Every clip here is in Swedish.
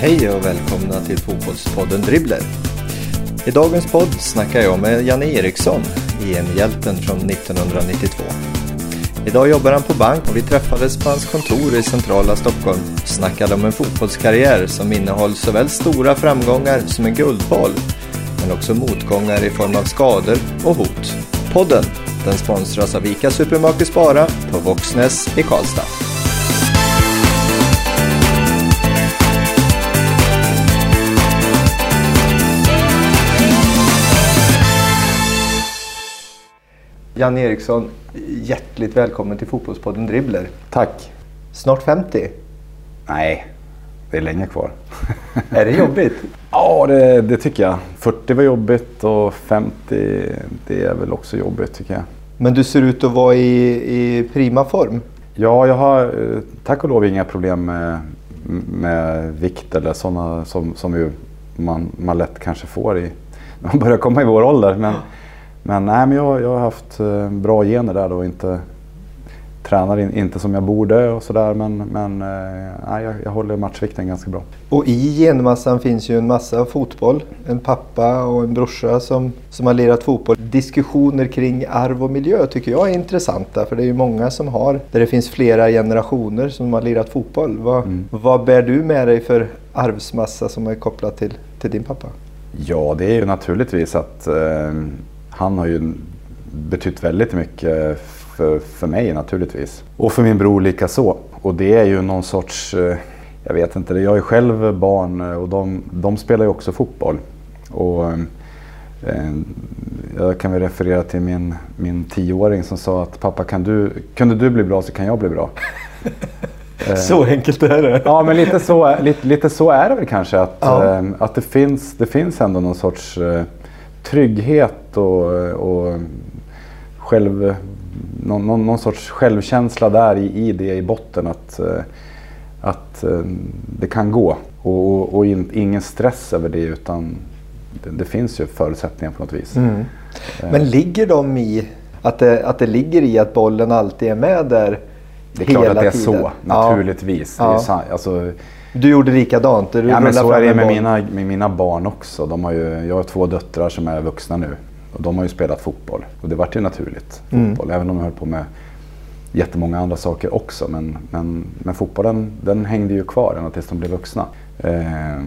Hej och välkomna till Fotbollspodden Dribbler. I dagens podd snackar jag med Janne Eriksson, EM-hjälten från 1992. Idag jobbar han på bank och vi träffades på hans kontor i centrala Stockholm och snackade om en fotbollskarriär som innehåller såväl stora framgångar som en guldboll, men också motgångar i form av skador och hot. Podden, den sponsras av ICA Supermarket Spara på Våxnäs i Karlstad. Janne Eriksson, hjärtligt välkommen till Fotbollspodden Dribbler. Tack. Snart 50. Nej, det är länge kvar. Är det jobbigt? ja, det, det, tycker jag. 40 var jobbigt och 50 det är väl också jobbigt tycker jag. Men du ser ut att vara i, i prima form. Ja, jag har eh, tack och lov inga problem med, med vikt eller sådana som, som man, man lätt kanske får i, när man börjar komma i vår ålder. Men, men, nej, men jag, jag har haft eh, bra gener där då. Inte, tränar in, inte som jag borde och sådär men, men eh, nej, jag, jag håller matchvikten ganska bra. Och i genmassan finns ju en massa fotboll. En pappa och en brorsa som, som har lirat fotboll. Diskussioner kring arv och miljö tycker jag är intressanta för det är ju många som har, där det finns flera generationer som har lirat fotboll. Vad, mm. vad bär du med dig för arvsmassa som är kopplad till, till din pappa? Ja, det är ju naturligtvis att eh, han har ju betytt väldigt mycket för, för mig naturligtvis. Och för min bror lika så. Och det är ju någon sorts, eh, jag vet inte, jag är själv barn och de, de spelar ju också fotboll. Och, eh, jag kan väl referera till min, min tioåring som sa att pappa kan du, kunde du bli bra så kan jag bli bra. så enkelt är det. Ja, men lite så, lite, lite så är det väl kanske. Att, ja. att det, finns, det finns ändå någon sorts trygghet och, och själv, någon, någon, någon, sorts självkänsla där i, i det i botten att, eh, att eh, det kan gå. Och, och, och in, ingen stress över det utan det, det, finns ju förutsättningar på något vis. Mm. Eh. Men ligger de i att det, att det ligger i att bollen alltid är med där Det är klart att det är tiden. så, naturligtvis. Ja. Det är, alltså, du gjorde likadant? Du ja, men så är det med mina, med mina barn också. De har ju, jag har två döttrar som är vuxna nu. Och de har ju spelat fotboll. Och det vart ju naturligt. Mm. Fotboll, även om de höll på med jättemånga andra saker också. Men, men, men fotbollen den hängde ju kvar ända tills de blev vuxna. Eh,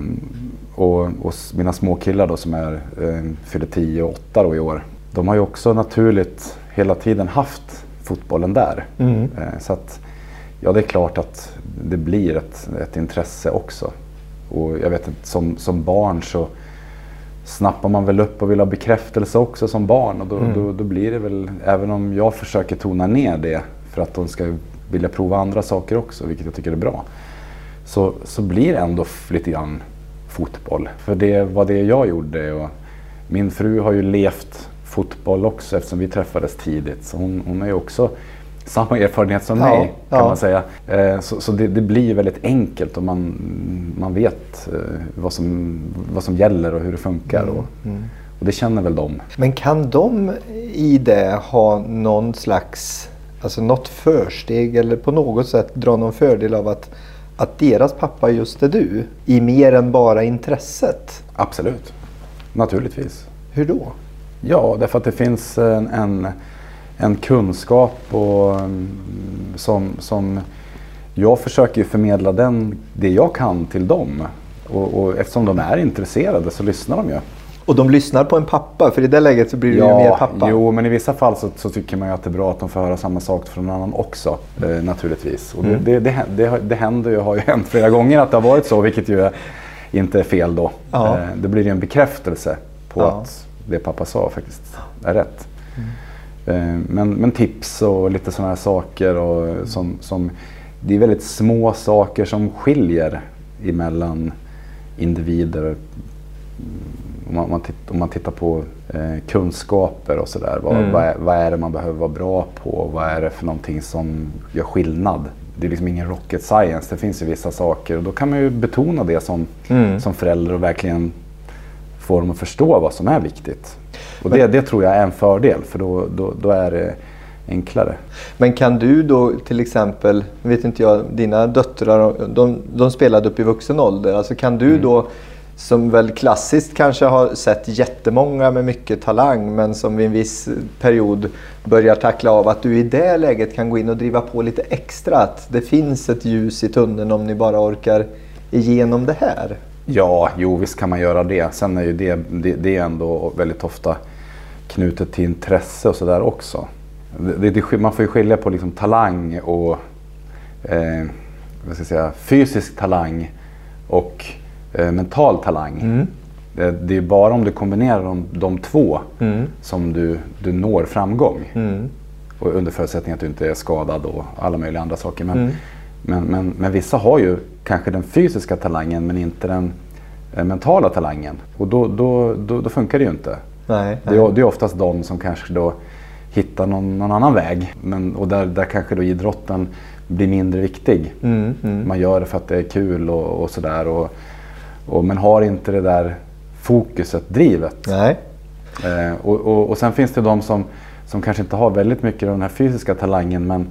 och, och, mina små killar då som är eh, fyller 10 och 8 då i år. De har ju också naturligt hela tiden haft fotbollen där. Mm. Eh, så att, ja det är klart att det blir ett, ett intresse också. Och jag vet att som, som barn så snappar man väl upp och vill ha bekräftelse också som barn. Och då, mm. då, då, blir det väl, även om jag försöker tona ner det för att de ska vilja prova andra saker också, vilket jag tycker är bra. Så, så blir det ändå lite grann fotboll. För det var det jag gjorde. Och min fru har ju levt fotboll också eftersom vi träffades tidigt. Så hon, hon är ju också samma erfarenhet som ja, mig kan ja. man säga. Eh, så, så det, det, blir väldigt enkelt och man, man vet eh, vad som, vad som gäller och hur det funkar. Mm, och, mm. och det känner väl de. Men kan de i det ha någon slags, alltså något försteg eller på något sätt dra någon fördel av att, att deras pappa just är du? I mer än bara intresset? Absolut, naturligtvis. Hur då? Ja, därför att det finns en, en en kunskap och, mm, som, som jag försöker förmedla den, det jag kan till dem. Och, och, eftersom de är intresserade så lyssnar de ju. Och de lyssnar på en pappa, för i det läget så blir du ja, ju mer pappa. Jo, men i vissa fall så, så, tycker man ju att det är bra att de får höra samma sak från någon annan också. Eh, naturligtvis. Och mm. det, det, det, det, händer ju, har ju hänt flera gånger att det har varit så, vilket ju inte är fel då. Ja. Eh, det blir ju en bekräftelse på ja. att det pappa sa faktiskt är rätt. Mm. Eh, men, men, tips och lite sådana här saker. Och som, som, det är väldigt små saker som skiljer emellan individer. Om man, om man tittar på eh, kunskaper och sådär. Vad, mm. vad, är, vad, är det man behöver vara bra på? Vad är det för någonting som gör skillnad? Det är liksom ingen rocket science. Det finns ju vissa saker och då kan man ju betona det som, mm. som förälder och verkligen få dem att förstå vad som är viktigt. Och det, det tror jag är en fördel för då, då, då är det enklare. Men kan du då till exempel, vet inte jag, dina döttrar, de, de spelade upp i vuxen ålder. Alltså kan du Mm. då, som väl klassiskt kanske har sett jättemånga med mycket talang men som vid en viss period börjar tackla av att du i det läget kan gå in och driva på lite extra. Att det finns ett ljus i tunneln om ni bara orkar igenom det här. Ja, jo visst kan man göra det. Sen är ju det, det, det är ändå väldigt ofta knutet till intresse och sådär också. Det, det, man får ju skilja på liksom talang och eh, vad ska jag säga, fysisk talang och eh, mental talang. Det, det är bara om du kombinerar de, de två som du, du når framgång. Och under förutsättning att du inte är skadad och alla möjliga andra saker. Men, men, men, men vissa har ju kanske den fysiska talangen men inte den eh, mentala talangen. Och då, då, då, då funkar det ju inte. Nej, Det är, det är oftast de som kanske då hittar någon, någon annan väg. Men, och där, där kanske då idrotten blir mindre viktig. Man gör det för att det är kul och, och sådär. Och, och, men har inte det där fokuset, drivet. Nej. Eh, och, och, och sen finns det de som, som kanske inte har väldigt mycket av den här fysiska talangen men,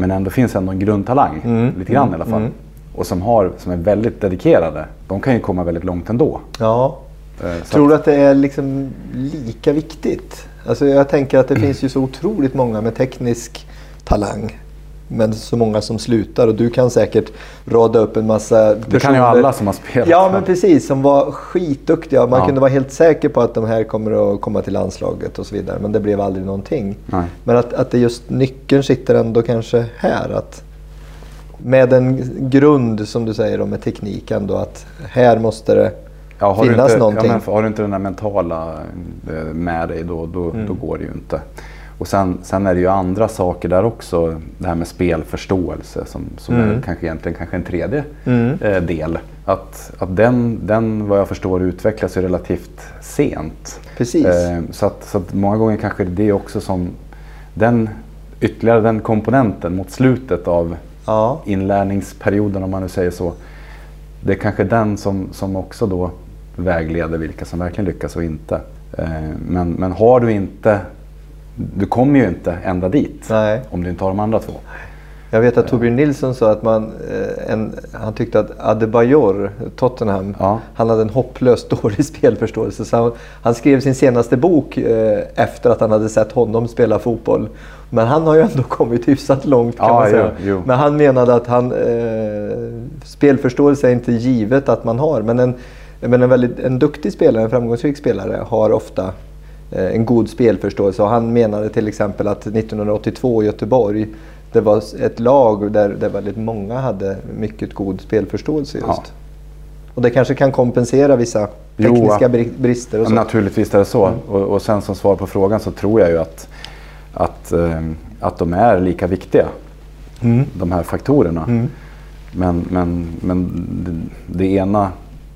men ändå finns ändå en grundtalang. Lite grann i alla fall. Och som, har, som är väldigt dedikerade. De kan ju komma väldigt långt ändå. Ja. Eh, så Tror du att det är liksom lika viktigt? Alltså jag tänker att det finns ju så otroligt många med teknisk talang. Men så många som slutar och du kan säkert rada upp en massa personer. Det kan ju alla som har spelat. Ja men precis, som var skitduktiga. Man Ja. kunde vara helt säker på att de här kommer att komma till landslaget och så vidare. Men det blev aldrig någonting. Nej. Men att, att det just nyckeln sitter ändå kanske här. Att med en grund som du säger då, med teknik ändå. Att här måste det Ja, har, du finnas inte, någonting. ja, men har du inte den där mentala eh, med dig då, då, Mm. då går det ju inte. Och sen, sen är det ju andra saker där också. Det här med spelförståelse som, som Mm. är kanske egentligen kanske en tredje eh, del. Att, att den, den vad jag förstår utvecklas ju relativt sent. Precis. Eh, så, att, så att många gånger kanske det är också som den ytterligare den komponenten mot slutet av Ja. inlärningsperioden om man nu säger så. Det är kanske den som, som också då vägleder vilka som verkligen lyckas och inte. Eh, Men, men har du inte, du kommer ju inte ända dit Nej. om du inte har de andra två. Jag vet att Torbjörn Nilsson sa att man, eh, en, han tyckte att Adebayor, Tottenham, Ja. han hade en hopplöst dålig spelförståelse. Så han, han skrev sin senaste bok eh, efter att han hade sett honom spela fotboll. Men han har ju ändå kommit hyfsat långt kan Ja, man säga. jo, jo. Men han menade att han, eh, spelförståelse är inte givet att man har. Men en, men en, väldigt, en duktig spelare, en framgångsrik spelare, har ofta en god spelförståelse. Och han menade till exempel att 1982 i Göteborg, det var ett lag där, där väldigt många hade mycket god spelförståelse just. Ja. Och det kanske kan kompensera vissa Jo, tekniska bri- brister och så. naturligtvis är det så. Och, och sen som svar på frågan så tror jag ju att, att, eh, att de är lika viktiga. De här faktorerna. Men, men, men det, det ena,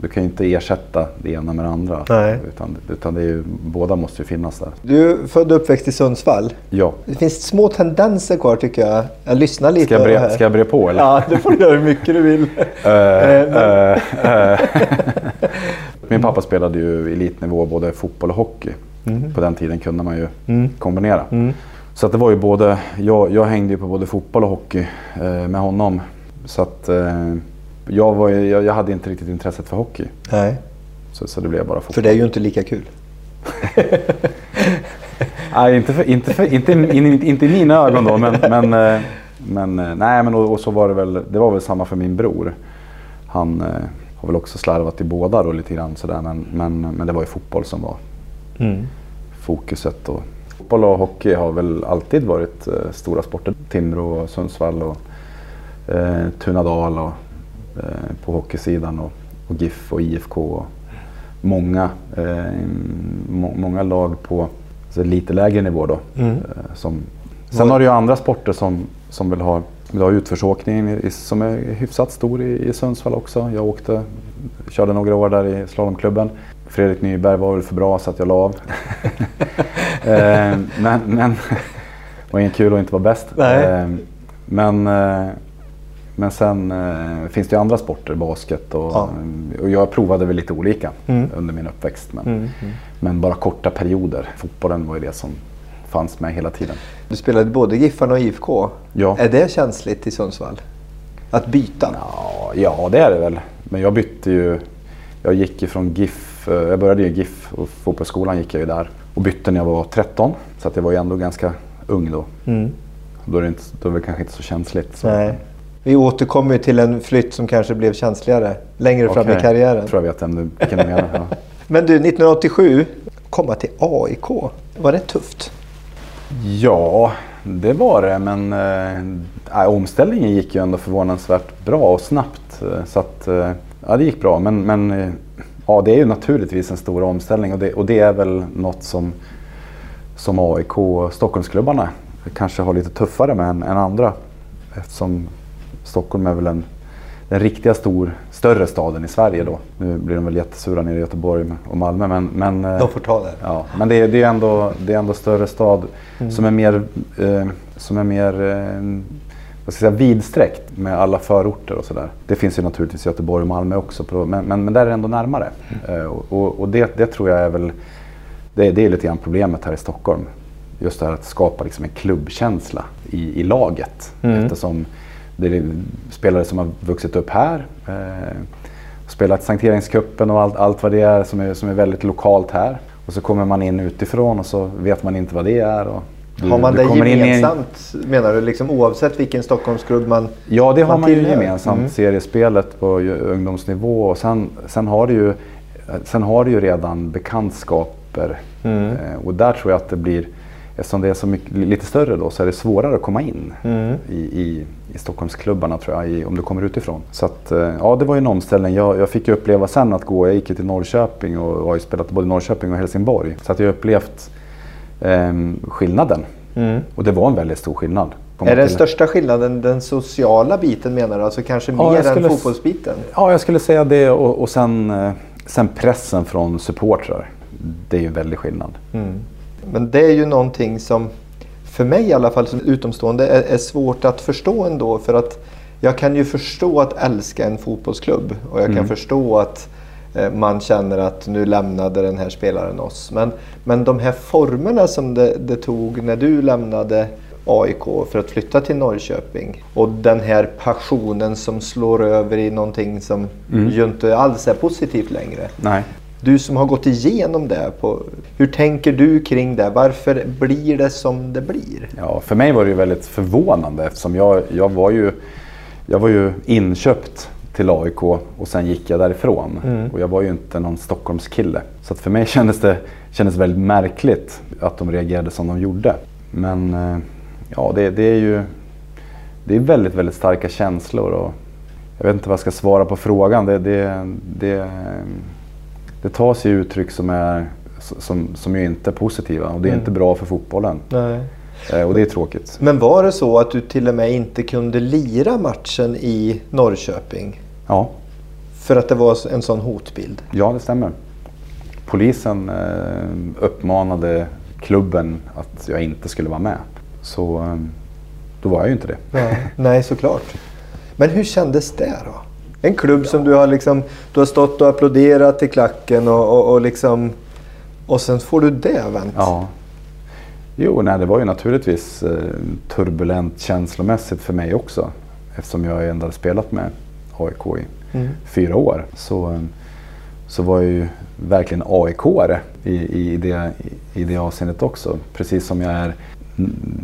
du kan ju inte ersätta det ena med det andra. Nej. Utan, utan det är ju, båda måste ju finnas där. Du är född och uppväxt i Sundsvall. Ja. Det finns små tendenser kvar tycker jag. Jag lyssnar lite Ska jag, på det bre, här. ska jag bre på eller? Ja, det får du göra hur mycket du vill. Eh, Eh, eh. Min pappa spelade ju elitnivå både fotboll och hockey. På den tiden kunde man ju kombinera. Så att det var ju både, jag, jag hängde ju på både fotboll och hockey eh, med honom. Så att eh, jag, var jag, jag hade inte riktigt intresset för hockey. Nej, Så, så det blev bara fotboll. för det är ju inte lika kul. Nej, inte, för, inte, för, inte, in, inte i mina ögon då, men, men, eh, men, eh, nej, men och, och så var det väl, det var väl samma för min bror. Han eh, har väl också slarvat i båda då lite grann sådär, men, men, men det var ju fotboll som var fokuset. Och, fotboll och hockey har väl alltid varit eh, stora sporter. Timrå och Sundsvall och eh, Tunadal och, på hockeysidan och, och GIF och IFK. Och många, eh, må, många lag på alltså, lite lägre nivå då. Eh, som, sen har du ju andra sporter som, som vill ha vi har utförsåkningen i- som är hyfsat stor i, i Sundsvall också. Jag åkte, körde några år där i slalomklubben. Fredrik Nyberg var väl för bra så att jag la av. eh, men, men det var ingen kul att inte vara bäst. Nej. Eh, men, eh, men sen eh, finns det ju andra sporter, basket och, Ja. och jag provade väl lite olika Mm. under min uppväxt. Men, Mm, men bara korta perioder. Fotbollen var ju det som fanns med hela tiden. Du spelade både Giffarna och IFK. Ja. Är det känsligt i Sundsvall? Att byta? Ja, ja, det är det väl. Men jag bytte ju. Jag gick ifrån GIF. eh, Jag började i GIF och fotbollsskolan gick jag ju där. Och bytte när jag var 13. Så att jag var ju ändå ganska ung då. Mm. Då är det, inte, då är det kanske inte så känsligt. Så. Nej. Vi återkommer till en flytt som kanske blev känsligare längre fram i karriären. Jag tror jag vet vem du, vilken du menar. Ja. Men du, 1987, komma till AIK. Var det tufft? Ja, det var det. Men äh, omställningen gick ju ändå förvånansvärt bra och snabbt. eh, Så att, eh, ja, det gick bra. Men, men eh, ja, det är ju naturligtvis en stor omställning och det, och det är väl något som, som AIK och Stockholmsklubbarna kanske har lite tuffare med än, än andra. Eftersom Stockholm är väl en, den riktiga stor, större staden i Sverige då. Nu blir de väl jättesura nere i Göteborg och Malmö. Men, men, eh, De får ta det. Ja, men det är, det är ändå, det är ändå större stad som är mer, eh, som är mer eh, vad ska jag säga, vidsträckt med alla förorter och sådär. Det finns ju naturligtvis i Göteborg och Malmö också, men, men, men där är det ändå närmare. Eh, och och, och det, det tror jag är väl, det, det är lite grann problemet här i Stockholm. Just det här att skapa liksom en klubbkänsla i, i laget. Mm. Eftersom det är spelare som har vuxit upp här. Eh, spelat Sankt Erikscupen och allt, allt vad det är som, är som är väldigt lokalt här. Och så kommer man in utifrån och så vet man inte vad det är. Och du- Har man det kommer in gemensamt menar du? Liksom, oavsett vilken Stockholmsklubb man... Ja, det har man man ju gemensamt. Mm. Seriespelet på ungdomsnivå. Och sen, sen, har du ju, sen har du ju redan bekantskaper. Mm. Eh, och där tror jag att det blir, eftersom det är så mycket, lite större då, så är det svårare att komma in Mm. i, i, i Stockholmsklubbarna tror jag, i, om du kommer utifrån. Så att, eh, ja, det var ju en omställning. Jag, jag fick ju uppleva sen att gå, jag gick ju till Norrköping och har ju spelat både Norrköping och Helsingborg. Så att jag har upplevt eh, skillnaden. Mm. Och det var en väldigt stor skillnad. Är den största skillnaden den sociala biten menar du? Alltså kanske Ja, mer än skulle s- fotbollsbiten? Ja, jag skulle säga det och, och sen, eh, sen pressen från supportrar. Det är ju en väldig skillnad. Mm. Men det är ju någonting som för mig i alla fall som utomstående är, är svårt att förstå ändå. För att jag kan ju förstå att älska en fotbollsklubb och jag kan Mm. förstå att eh, man känner att nu lämnade den här spelaren oss. Men, men de här formerna som det, det tog när du lämnade AIK för att flytta till Norrköping och den här passionen som slår över i någonting som Mm. ju inte alls är positivt längre. Nej. Du som har gått igenom det, på, hur tänker du kring det? Varför blir det som det blir? Ja, för mig var det ju väldigt förvånande eftersom jag, jag, var, ju, jag var ju inköpt till AIK och sen gick jag därifrån. Mm. Och jag var ju inte någon Stockholmskille. Så för mig kändes det kändes väldigt märkligt att de reagerade som de gjorde. Men eh, ja, det, det är ju det är väldigt, väldigt starka känslor. Och jag vet inte vad jag ska svara på frågan. Det, det, det, det tar sig uttryck som, är, som, som ju inte är positiva och det är Mm. inte bra för fotbollen. Nej. Eh, Och det är tråkigt. Men var det så att du till och med inte kunde lira matchen i Norrköping? Ja, För att det var en sån hotbild? ja det stämmer. Polisen eh, uppmanade klubben att jag inte skulle vara med. Så eh, då var jag ju inte det. Nej, Nej såklart. Men hur kändes det då? En klubb som du har, liksom, du har stått och applåderat i klacken och, och, och, liksom, och sen får du det vänt. Ja. Jo, nej, det var ju naturligtvis eh, turbulent känslomässigt för mig också. Eftersom jag ändå hade spelat med AIK i Mm. fyra år. Så, så var jag ju verkligen AIK-are i, i, det, i, det avseendet också. Precis som jag är,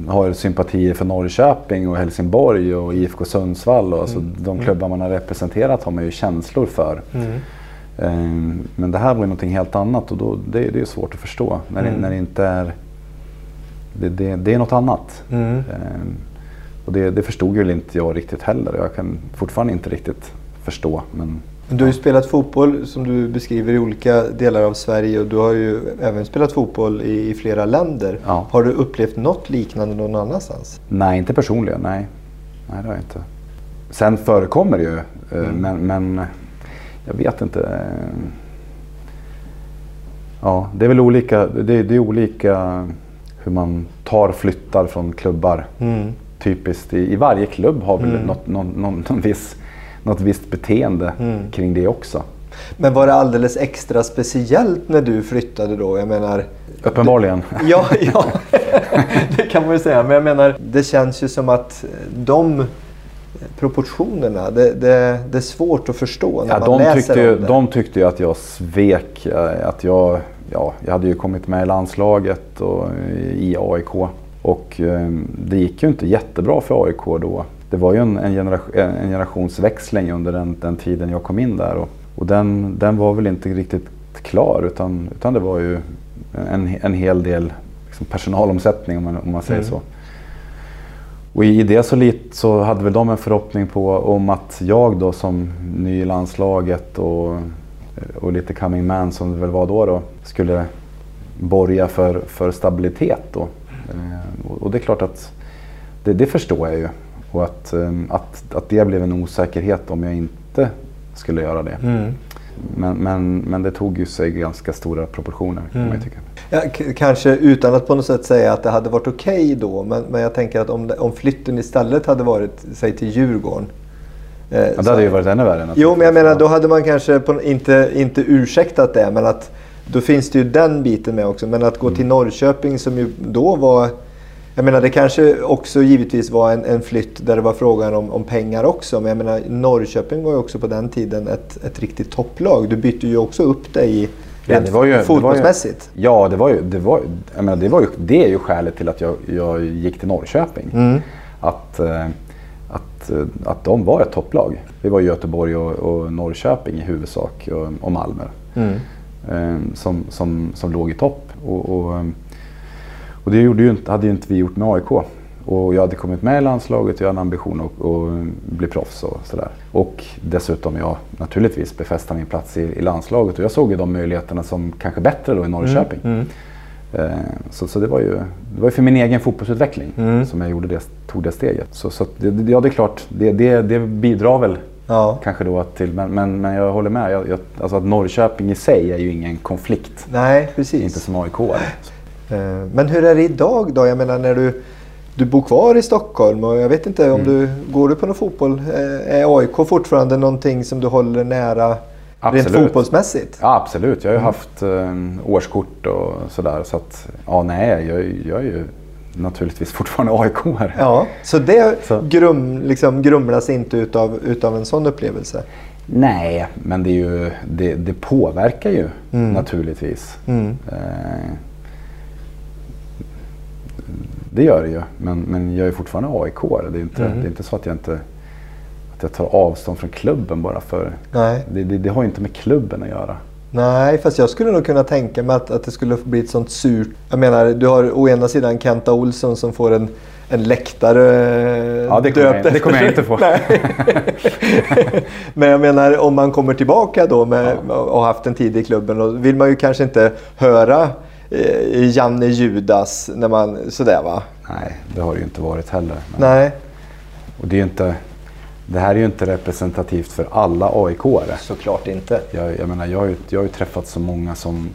har sympatier för Norrköping och Helsingborg och IFK Sundsvall. Och, alltså, De klubbar man har representerat har man ju känslor för. Mm. Eh, Men det här var ju någonting helt annat och då, det, det är svårt att förstå. När, Mm. det, när det inte är... Det, det, det är något annat. Mm. Eh, Och det, det förstod ju inte jag riktigt heller. Jag kan fortfarande inte riktigt förstå. Men Du har ju spelat fotboll som du beskriver i olika delar av Sverige och du har ju även spelat fotboll i, i flera länder. Ja. Har du upplevt något liknande någon annanstans? nej, inte personligen. Nej, nej det har jag inte. Sen förekommer det ju. eh, Mm. Men, men jag vet inte. Ja, det är väl olika. Det, det är olika hur man tar flyttar från klubbar. Mm. typiskt i, i varje klubb har väl Mm. något, någon, någon, någon viss, något visst beteende Mm. kring det också. Men var det alldeles extra speciellt när du flyttade då? Jag menar... Uppenbarligen. Ja, ja. det kan man ju säga. Men jag menar, det känns ju som att de proportionerna, det, det, det är svårt att förstå när Ja, man de, läser tyckte ju, det. de tyckte ju att jag svek. eh, Att jag, ja, jag hade ju kommit med i landslaget och i AIK. Och eh, det gick ju inte jättebra för AIK då. Det var ju en, en, generation, en generationsväxling under den, den tiden jag kom in där. Och, och den, den var väl inte riktigt klar utan, utan det var ju en, en hel del liksom personalomsättning om man, om man säger Mm. så. Och i det så, lit, så hade väl de en förhoppning på om att jag då som ny i landslaget och, och lite coming man som det väl var då, då skulle borga för, för stabilitet då. Eh, och det är klart att det, det förstår jag ju. Och att, eh, att, att det blev en osäkerhet om jag inte skulle göra det. Mm. Men, men, men det tog ju sig ganska stora proportioner kan man tycka. Ja, kanske utan att på något sätt säga att det hade varit okej då. Men, men jag tänker att om, det, om flytten istället hade varit, säg till Djurgården. eh, Ja, så- det hade ju varit ännu värre. Jo, men jag menar då hade man kanske på, inte, inte ursäktat det. Men att då finns det ju den biten med också. Men att gå till Norrköping som ju då var... Jag menar det kanske också givetvis var en, en flytt där det var frågan om, om pengar också. Men jag menar Norrköping var ju också på den tiden ett, ett riktigt topplag. Du bytte ju också upp dig i Ja, det var ju- det var ju- fotbollsmässigt. Ja, det, var ju, det, var, jag menar, det, var ju, det är ju skälet till att jag, jag gick till Norrköping. Mm. Att, eh, att, eh, att de var ett topplag. Vi var Göteborg och, och Norrköping i huvudsak och, och Malmö. Mm. eh, som, som, som låg i topp. Och, och, och det gjorde ju inte, hade ju inte vi gjort med AIK. Och jag hade kommit med i landslaget och jag hade en ambition att, att bli proffs och sådär. Och dessutom jag naturligtvis befästa min plats i, i landslaget. Och jag såg ju de möjligheterna som kanske bättre då i Norrköping. Mm. Eh, Så, så det, var ju, det var för min egen fotbollsutveckling Mm. som jag gjorde det, tog det steget. Så, så det, ja, det är klart, det, det, det bidrar väl Ja. kanske då till, men, men, men jag håller med. Jag, jag, alltså att Norrköping i sig är ju ingen konflikt. Nej, precis. Inte som AIK är. Eh, Men hur är det idag då? Jag menar när du, du bor kvar i Stockholm och jag vet inte om Mm. du går du på någon fotboll? Eh, Är AIK fortfarande någonting som du håller nära rent Absolut. fotbollsmässigt? Ja, absolut. Jag har ju Mm. haft eh, årskort och sådär. Så att, ja nej, jag, jag är ju naturligtvis fortfarande aik -are. Ja, så det Så. Grum, liksom grumlas inte utav, utav en sån upplevelse? Nej, men det, ju, det, det påverkar ju Mm. naturligtvis. Mm. Eh, det gör det ju, men, men jag är fortfarande aik det, är inte, Mm. det är inte så att jag inte att jag tar avstånd från klubben bara för... Nej. Det, det, det har ju inte med klubben att göra. Nej, fast jag skulle nog kunna tänka mig att, att det skulle bli ett sånt surt... Jag menar, du har å ena sidan Kenta Olsson som får en, en läktare Ja, det kommer jag- döpt det kommer jag inte få. Men jag menar, om man kommer tillbaka då med, och haft en tid i klubben, då vill man ju kanske inte höra Janne Judas när man... Sådär va? Nej, det har det ju inte varit heller. Men, Nej, och det, är inte, det här är ju inte representativt för alla AIK-are. såklart inte. Jag, jag menar, jag har, ju, jag har ju träffat så många som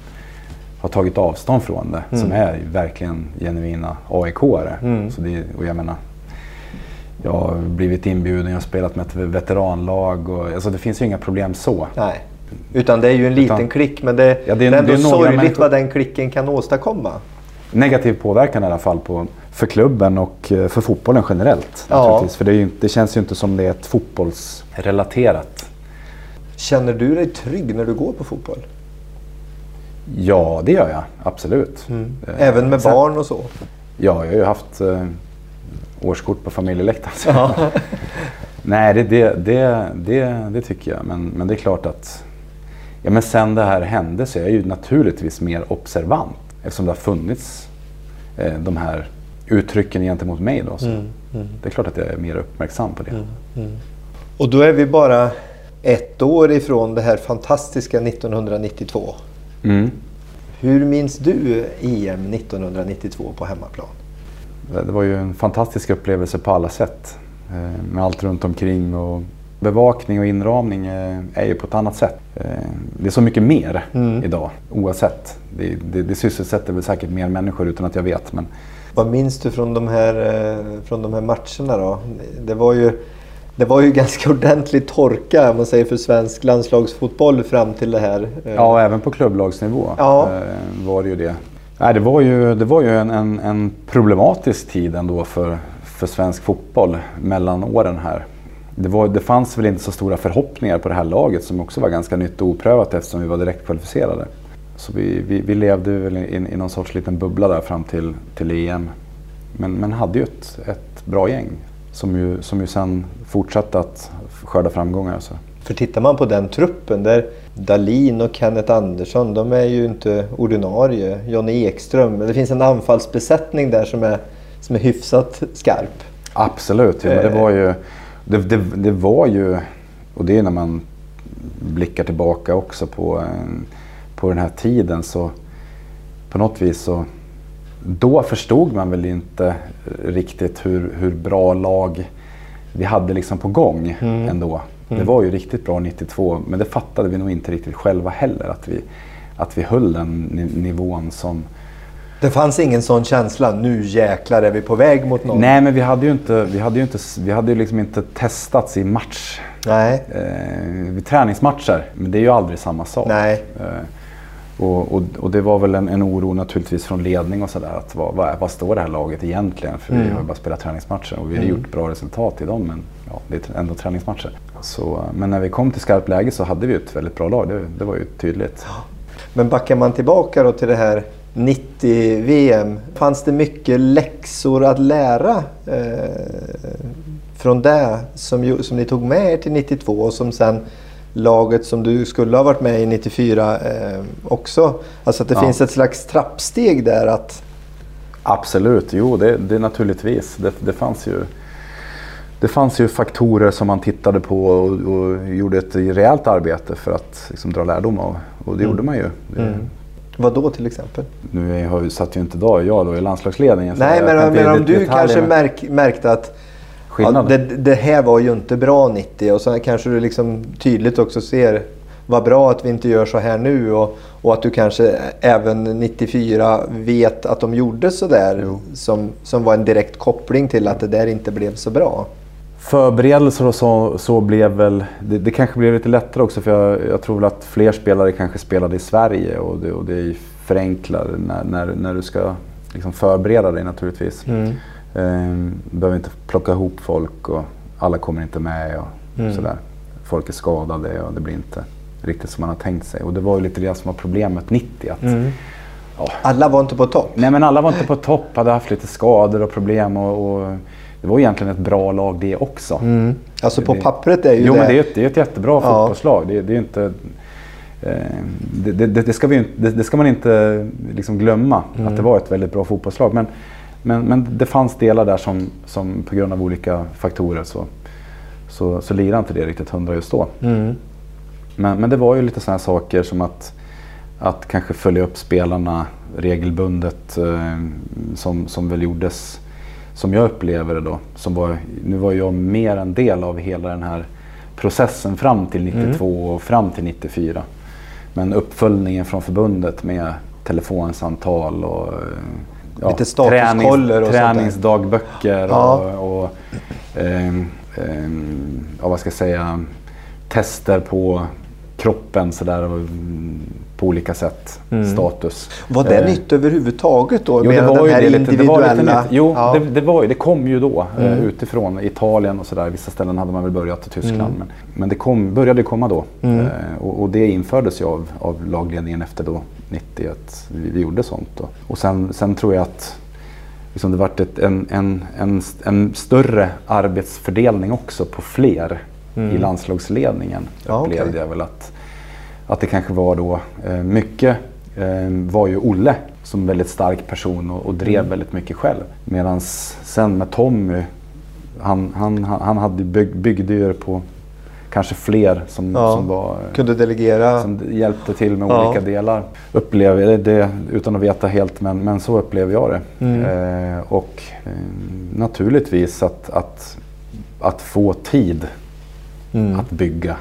har tagit avstånd från det. Som är verkligen genuina AIK-are. Mm. Så det, och jag menar, jag har blivit inbjuden, jag har spelat med ett veteranlag. Och, alltså det finns ju inga problem så. Nej. Utan det är ju en liten Utan- klick, men det, Ja, det är, det är- ändå det är sorgligt människor- vad den klicken kan åstadkomma. Negativ påverkan i alla fall på, för klubben och eh, för fotbollen generellt. Ja. För det, ju, det känns ju inte som det är ett fotbollsrelaterat. Känner du dig trygg när du går på fotboll? Ja, det gör jag absolut. Eh, Även med sen- barn och så? Ja, jag har ju haft eh, årskort på familjeläktaren. så- Nej, det, det, det, det, det tycker jag. Men, men det är klart att ja, men sen det här hände så är jag ju naturligtvis mer observant. Eftersom det har funnits eh, de här uttrycken gentemot mig. Då, så Det är klart att jag är mer uppmärksam på det. Och då är vi bara ett år ifrån det här fantastiska 1992. Mm. Hur minns du EM 1992 på hemmaplan? Det det var ju en fantastisk upplevelse på alla sätt. Eh, Med allt runt omkring och bevakning och inramning eh, är ju på ett annat sätt. Eh, Det är så mycket mer Mm. idag oavsett. Det, det, det sysselsätter väl säkert mer människor utan att jag vet. Men Vad minns du från de här, eh, från de här matcherna då? Det var ju det var ju ganska ordentlig torka om man säger för svensk landslagsfotboll fram till det här. Ja, även på klubblagsnivå Ja. var det ju det. Nej, det var ju, det var ju en, en, en problematisk tid ändå för, för svensk fotboll mellan åren här. Det, var, det fanns väl inte så stora förhoppningar på det här laget som också var ganska nytt och oprövat eftersom vi var direkt kvalificerade. Så vi, vi, vi levde väl i, i någon sorts liten bubbla där fram till, till EM. Men, men hade ju ett, ett bra gäng som ju, som ju sen fortsatte att skörda framgångar. Så. För tittar man på den truppen där Dalin och Kenneth Andersson, de är ju inte ordinarie. Johnny Ekström, det finns en anfallsbesättning där som är, som är hyfsat skarp. Absolut, ja, men det var ju... Det, det, det var ju... Och det är när man blickar tillbaka också på, eh, på den här tiden så på något vis så... Då förstod man väl inte riktigt hur, hur bra lag vi hade liksom på gång ändå. Det var ju riktigt bra 92 men det fattade vi nog inte riktigt själva heller att vi, att vi höll den ni- nivån som... Det fanns ingen sån känsla, nu jäklar är vi på väg mot någon. Nej men vi hade ju inte, vi hade ju inte, vi hade ju liksom inte testats i match. Nej. eh, vid träningsmatcher. Men det är ju aldrig samma sak. Nej. Eh, och, och, och det var väl en, en oro naturligtvis från ledning och sådär. Vad, vad, vad står det här laget egentligen? För vi har ju bara spelat träningsmatcher och vi har gjort bra resultat i dem. Men ja, det är ändå träningsmatcher. Så, men när vi kom till skarpt läge så hade vi ett väldigt bra lag. Det, det var ju tydligt. Men backar man tillbaka då till det här 90-VM. Fanns det mycket läxor att lära eh, från det som, som ni tog med er till 92 och som sen laget som du skulle ha varit med i 94 eh, också. Alltså att det Ja. finns ett slags trappsteg där att Absolut, jo det, det naturligtvis. Det, det, fanns ju, det fanns ju faktorer som man tittade på och, och gjorde ett rejält arbete för att liksom, dra lärdom av. Och det gjorde man ju. Det, vad då till exempel? Nu har satt ju inte idag jag då i landslagsledningen. Nej men, men ge om du kanske men märk, märkte att ja, det, det här var ju inte bra 90 och så kanske du liksom tydligt också ser vad bra att vi inte gör så här nu och, och att du kanske även 94 vet att de gjorde så där Jo. som, som var en direkt koppling till att det där inte blev så bra. Förberedelser och så, så blev väl, det, det kanske blev lite lättare också för jag, jag tror väl att fler spelare kanske spelade i Sverige och det, och det förenklar när, när, när du ska liksom förbereda dig naturligtvis. Ehm, Du behöver inte plocka ihop folk och alla kommer inte med och sådär. Folk är skadade och det blir inte riktigt som man har tänkt sig. Och det var ju lite det som var problemet 90. Att, ja, Alla var inte på topp. Nej men alla var inte på topp, hade haft lite skador och problem och, och det var egentligen ett bra lag det också. Alltså på Det- pappret är ju Jo det... men det är, ett, det är ett jättebra Ja. fotbollslag. Det, det är inte, eh, det, det, ska vi, det, ska man inte liksom glömma, att det var ett väldigt bra fotbollslag. Men, men, men det fanns delar där som, som på grund av olika faktorer så, så, så lirade inte det riktigt hundra just då. Men, men det var ju lite sådana saker som att, att kanske följa upp spelarna regelbundet eh, som, som väl gjordes, som jag upplever det då. Som var, nu var jag mer en del av hela den här processen fram till 92 och fram till 94. Men uppföljningen från förbundet med telefonsamtal och eh, ja, Lite statuskoller och träningsdagböcker Ja. och, och ehm, ehm, ja, vad ska jag säga, tester på kroppen sådär och, mm, på olika sätt. Status. Var det Eh, nytt överhuvudtaget då? Jo, det var den ju här det lite, det var lite individuella- nytt. Jo, Ja. det, det, var, ju- det kom ju då eh, utifrån Italien och sådär. Vissa ställen hade man väl börjat i Tyskland. Men, men det kom, började komma då. Eh, och, och det infördes ju av, av lagledningen efter då 90 att vi, vi gjorde sånt. Då. Och sen, sen tror jag att liksom det varit ett, en, en, en, en större arbetsfördelning också på fler i landslagsledningen. Ja, upplevde jag väl att, att det kanske var då eh, mycket eh, var ju Olle som väldigt stark person och, och drev Mm. väldigt mycket själv. Medan sen med Tommy, han, han, han hade bygg, byggde ju på kanske fler som, Ja. som var Kunde delegera. som hjälpte till med Ja. olika delar. Upplever jag det utan att veta helt, men, men så upplever jag det. Mm. Eh, och eh, naturligtvis att, att, att få tid Mm. att bygga.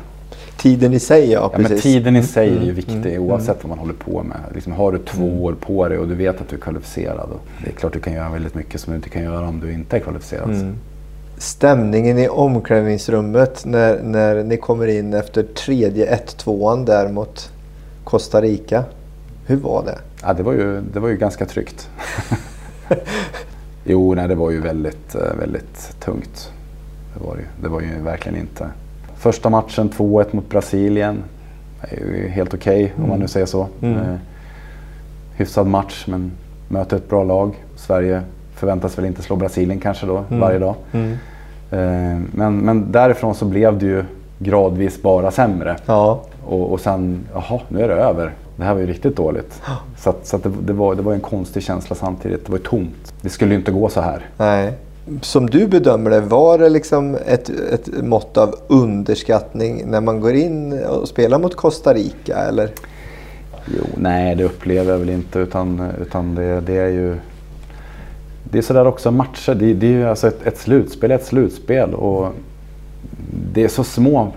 Tiden i sig ja, Ja, men tiden i sig är ju Mm. viktig oavsett vad man håller på med. Liksom, har du två år på dig och du vet att du är kvalificerad. Det är klart du kan göra väldigt mycket som du inte kan göra om du inte är kvalificerad. Mm. stämningen i omklädningsrummet när, när ni kommer in efter tredje 1-2an där mot Costa Rica. Hur var det? Ja, det, var ju, det var ju ganska tryggt. jo, nej, det var ju väldigt, eh, väldigt tungt. Det var, det, det var ju verkligen inte. Första matchen 2-1 mot Brasilien. är ju helt okej okay, mm. om man nu säger så. Mm. Eh, hyfsad match men möter ett bra lag. Sverige förväntas väl inte slå Brasilien kanske då mm. varje dag. Mm. Eh, men, men därifrån så blev det ju gradvis bara sämre. Ja. Och, och sen, jaha, nu är det över. Det här var ju riktigt dåligt. Så, att, så att det, det, var, det var en konstig känsla samtidigt. Det var ju tomt. Det skulle ju inte gå så här. Nej. Som du bedömer det, var det liksom ett, ett mått av underskattning när man går in och spelar mot Costa Rica? Eller? Jo, nej det upplever jag väl inte. Utan, utan det, det är ju det är sådär också matcher. Det, det är ju alltså ett, ett slutspel ett slutspel. Och det är så små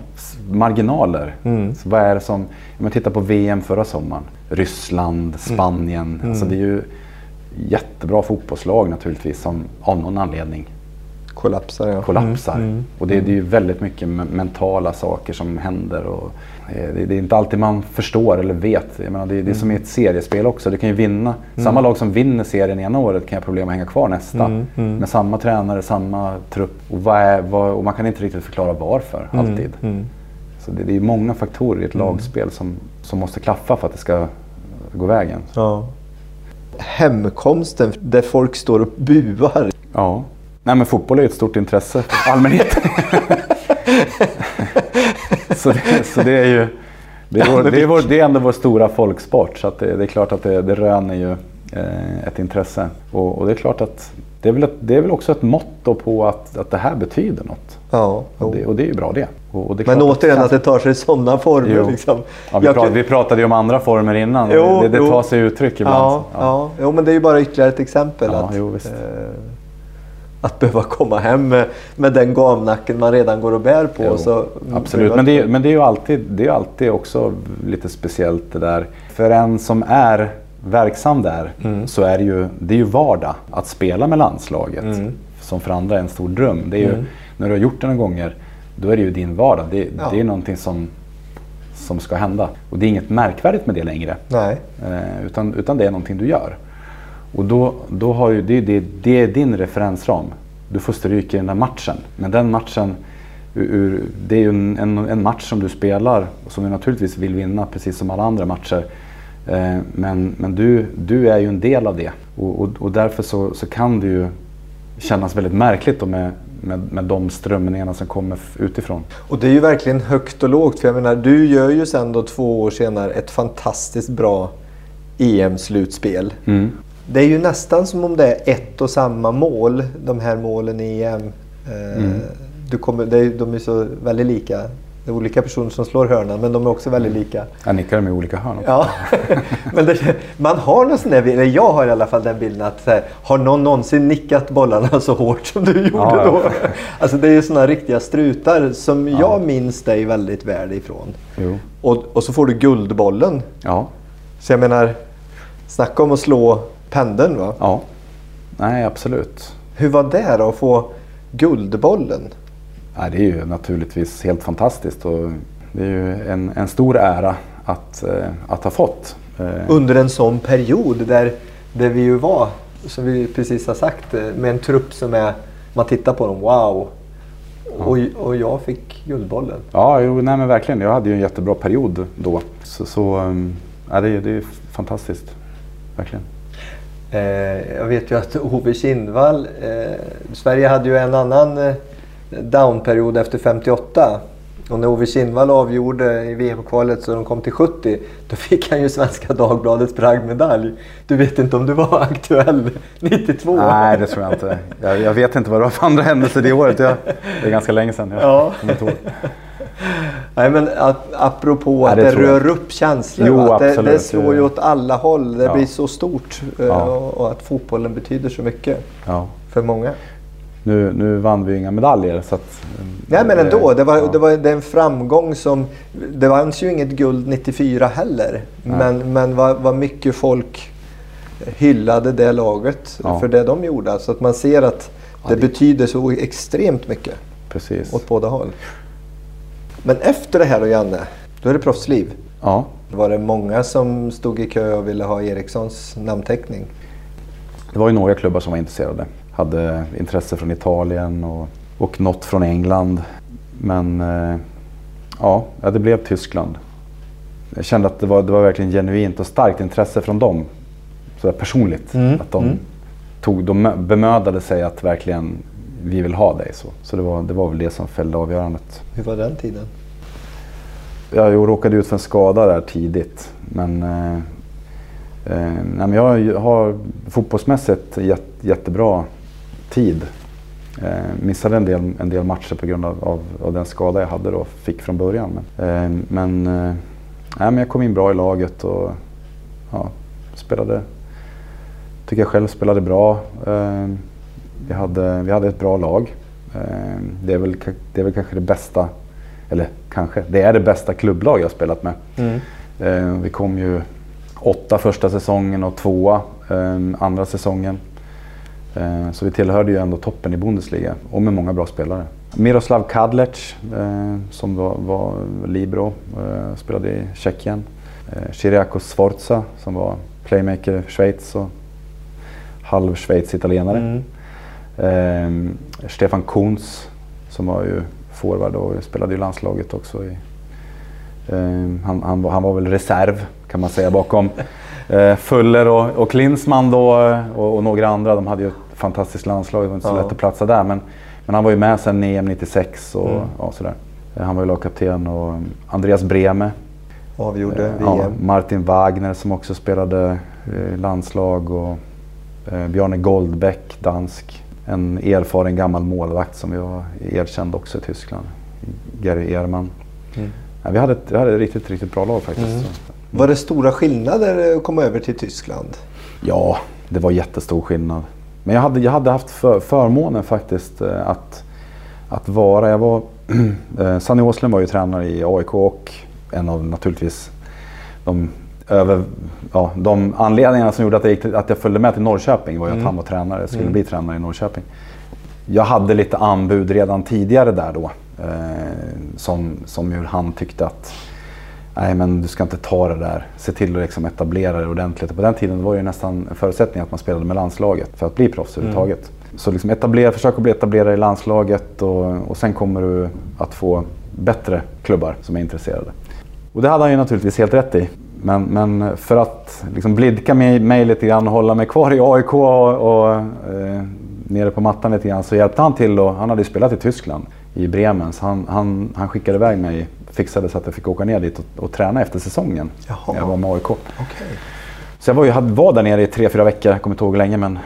marginaler. Mm. Så vad är det som, om man tittar på VM förra sommaren. Ryssland. Spanien. Mm. Alltså det är ju jättebra fotbollslag naturligtvis som av någon anledning kollapsar. Ja. kollapsar. Mm. mm. Och det, det, är ju väldigt mycket mentala saker som händer. Och det, det, är inte alltid man förstår eller vet. Jag menar, det, det är mm. som i ett seriespel också. Du kan ju vinna. Mm. Samma lag som vinner serien ena året kan ha problem att hänga kvar nästa. Mm. mm. Med samma tränare, samma trupp. Och, vad är, vad, och man kan inte riktigt förklara varför alltid. Så det, det är många faktorer i ett lagspel som, som måste klaffa för att det ska gå vägen. Ja. Hemkomsten där folk står och buar. Ja. Nej men fotboll är ett stort intresse för allmänheten. så, det, så det är ju det är, vår, det, är vår, det är ändå vår stora folksport så det, det, är klart att det, det röner ju eh, ett intresse. Och, och, det är klart att det är väl, ett, det är väl också ett mått på att, att det här betyder något. Ja, och, det, och det är ju bra det. Och, det Men återigen att, att det tar sig sådana former. Liksom. Ja, vi, pratade, kan... vi, pratade ju om andra former innan. Jo, det, det tar sig uttryck ibland. Ja, ja. ja. Jo, men det är ju bara ytterligare ett exempel. Ja, att, jo, visst. Eh, att behöva komma hem med, med den gamnacken man redan går och bär på. Jo, så, absolut, men det, är, men det är ju alltid, det är alltid också lite speciellt det där. För en som är verksam där mm. så är det ju, det är ju vardag att spela med landslaget. Mm. Som för andra är en stor dröm. Det är ju, mm. När du har gjort det några gånger, då är det ju din vardag. Det, ja. det är någonting som, som ska hända. Och det är inget märkvärdigt med det längre. Nej. Eh, utan, utan det är någonting du gör. Och då, då har ju, det, det, det är din referensram. Du får stryka i den där matchen. Men den matchen, ur, det är ju en, en, match som du spelar och som du naturligtvis vill vinna precis som alla andra matcher. Eh, men men du, du är ju en del av det. Och, och, och därför så, så kan det ju kännas väldigt märkligt med, med, med de strömningarna som kommer utifrån. Och det är ju verkligen högt och lågt. För jag menar, du gör ju sen då två år senare ett fantastiskt bra EM-slutspel. Mm det är ju nästan som om det är ett och samma mål, de här målen i EM. Eh, mm. Du kommer, det är, de är så väldigt lika. Det är olika personer som slår hörnan men de är också väldigt lika. Jag nickar med olika hörn Ja, men det, man har någon sån där eller jag har i alla fall den bilden att här, har någon någonsin nickat bollarna så hårt som du gjorde ja, då? Ja. Alltså det är ju såna riktiga strutar som ja. jag minns dig väldigt väl ifrån. Jo. Och, och så får du guldbollen. Ja. Så jag menar, snacka om att slå pendeln va? Ja, nej absolut. Hur var det då att få Guldbollen? Ja, det är ju naturligtvis helt fantastiskt och det är ju en, en stor ära att, eh, att ha fått. Eh, Under en sån period där, där vi ju var, som vi precis har sagt, eh, med en trupp som är, man tittar på dem, wow. Ja. Och, och jag fick Guldbollen. Ja, jo, nej men verkligen. Jag hade ju en jättebra period då. Så, så ja, det, det är fantastiskt. Verkligen. Eh, jag vet ju att Ove Kindvall, eh, Sverige hade ju en annan eh, downperiod efter 58. Och när Ove Kindvall avgjorde i VM-kvalet så de kom till 70, då fick han ju Svenska Dagbladets bragdmedalj. Du vet inte om du var aktuell 92? Nej, det tror jag inte. Jag, jag vet inte vad det var för andra händelser det året. Jag, det är ganska länge sedan. Jag ja. Nej men att, apropå Nej, att det, det rör jag. upp känslor. Jo, att det, det, slår ju åt alla håll. Det ja. blir så stort. Eh, ja. Och att fotbollen betyder så mycket ja. för många. Nu, nu vann vi inga medaljer. Så att, Nej men ändå. Det var, det var en framgång som... Det vanns ju inget guld 94 heller. Men, men vad, vad mycket folk hyllade det laget Ja. för det de gjorde. Alltså att man ser att det det- betyder så extremt mycket Precis. åt båda håll. Men efter det här då Janne, då är det proffsliv. Ja, Var det många som stod i kö och ville ha Erikssons namnteckning? det var ju några klubbar som var intresserade. Hade intresse från Italien och, och något från England. Men eh, ja, det blev Tyskland. Jag kände att det var, det var verkligen genuint och starkt intresse från dem. Sådär personligt. Mm, Att de, mm. tog, de bemödade sig att verkligen, vi vill ha dig. Så, så det, var, det var väl det som fällde avgörandet. Hur var den tiden? Jag råkade ut för en skada där tidigt. Men, eh, eh, jag har fotbollsmässigt jätt, jättebra tid. Eh, missade en del, en del matcher på grund av, av, av den skada jag hade då, fick från början. Men, eh, men, eh, nej, men jag kom in bra i laget och ja, spelade, tycker jag själv spelade bra. Eh, vi, hade, vi hade ett bra lag. Eh, det, är väl, det är väl kanske det bästa eller kanske, det är det bästa klubblag jag spelat med. Eh, vi kom ju åtta första säsongen och tvåa eh, andra säsongen. Eh, så vi tillhörde ju ändå toppen i Bundesliga och med många bra spelare. Miroslav Kadlec eh, som var, var libero, eh, spelade i Tjeckien. Chiriakos Sforza som var playmaker i Schweiz och halv Schweiz-italienare. Mm. Stefan Kuhns som var ju forward och spelade i landslaget också. I, han, han, han var väl reserv kan man säga bakom eh, Fuller och, och Klinsmann då eh, och, och några andra. De hade ju ett fantastiskt landslag, det var inte så Ja. lätt att platsa där. Men, men han var ju med sen EM 96 och Mm. ja, sådär. Eh, Han var ju lagkapten och um, Andreas Breme. Avgjorde eh, VM. ja, Martin Wagner som också spelade eh, landslag och eh, Bjarne Goldbäck, dansk. En erfaren gammal målvakt som vi var erkänd också i Tyskland. Gary Ehrman. Mm. Ja, vi, hade ett, vi hade ett riktigt, riktigt bra lag faktiskt. Mm. Var det stora skillnader att komma över till Tyskland? Ja, det var jättestor skillnad. Men jag hade, jag hade haft för, förmånen faktiskt eh, att, att vara... Jag var, eh, Sanny Åslund var ju tränare i AIK och en av naturligtvis de, över, ja, de anledningarna som gjorde att jag, gick att jag följde med till Norrköping var ju Mm. att han var tränare, skulle Mm. bli tränare i Norrköping. Jag hade lite anbud redan tidigare där då. Eh, som, som hur han tyckte att Nej men du ska inte ta det där. Se till att liksom etablera det ordentligt. Och på den tiden var det ju nästan en förutsättning att man spelade med landslaget för att bli proffs överhuvudtaget. Så liksom etablera, försök att bli etablerad i landslaget och, och sen kommer du att få bättre klubbar som är intresserade. Och det hade han ju naturligtvis helt rätt i. Men, men för att liksom blidka mig, mig lite grann och hålla mig kvar i AIK och, och eh, nere på mattan lite grann så hjälpte han till och han hade ju spelat i Tyskland i Bremen. Så han, han, han skickade iväg mig, fixade så att jag fick åka ner dit och, och träna efter säsongen. Jaha. Jag var med AIK. Okej. Så jag var, ju, var där nere i tre, fyra veckor, jag kommer inte ihåg hur länge men,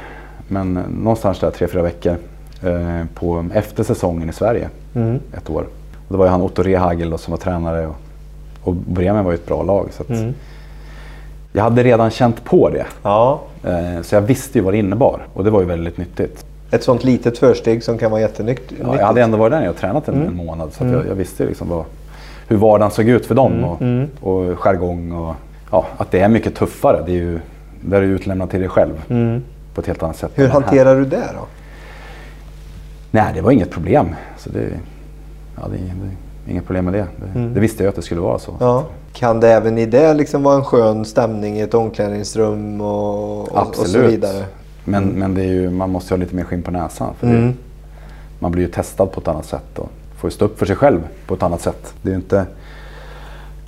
men någonstans där tre, fyra veckor. Eh, på, efter säsongen i Sverige, Mm. ett år. Och det var ju han Otto Rehagel då, som var tränare och, och Bremen var ju ett bra lag. Så att Mm. Jag hade redan känt på det. Ja, Eh, så jag visste ju vad det innebar och det var ju väldigt nyttigt. ett sånt litet försteg som kan vara jättenyttigt. Ja, jag hade ändå varit där och tränat en, Mm. en månad så Mm. jag, jag visste liksom vad, hur vardagen såg ut för dem Mm, och, mm. och jargong och ja, att det är mycket tuffare. Det är ju, där är du utlämnad till dig själv Mm. på ett helt annat sätt. Hur hanterar du det då? Nej, det var inget problem. Så det, ja, det, det, inget problem med det. Det, Mm. det visste jag att det skulle vara så. Ja. Kan det även i det liksom vara en skön stämning i ett omklädningsrum och, och, och så Absolut. vidare? Men, men det är ju, man måste ju ha lite mer skinn på näsan. För Mm. det, man blir ju testad på ett annat sätt och får stå upp för sig själv på ett annat sätt. Det är ju inte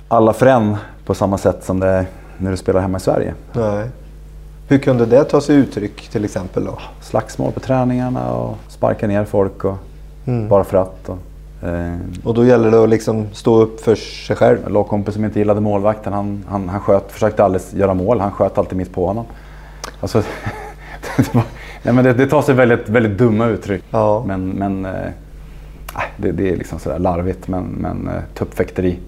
alla för en på samma sätt som det är när du spelar hemma i Sverige. Nej. Hur kunde det ta sig uttryck till exempel då? Slagsmål på träningarna och sparka ner folk och Mm. bara för att. Och, eh, Och då gäller det att liksom stå upp för sig själv? en lagkompis som inte gillade målvakten, han, han, han sköt, försökte aldrig göra mål. Han sköt alltid mitt på honom. Alltså, det, var, nej men det, det tar sig väldigt, väldigt dumma uttryck. Ja. Men, men eh, det, det är liksom sådär larvigt men, men eh, tuppfäkteri.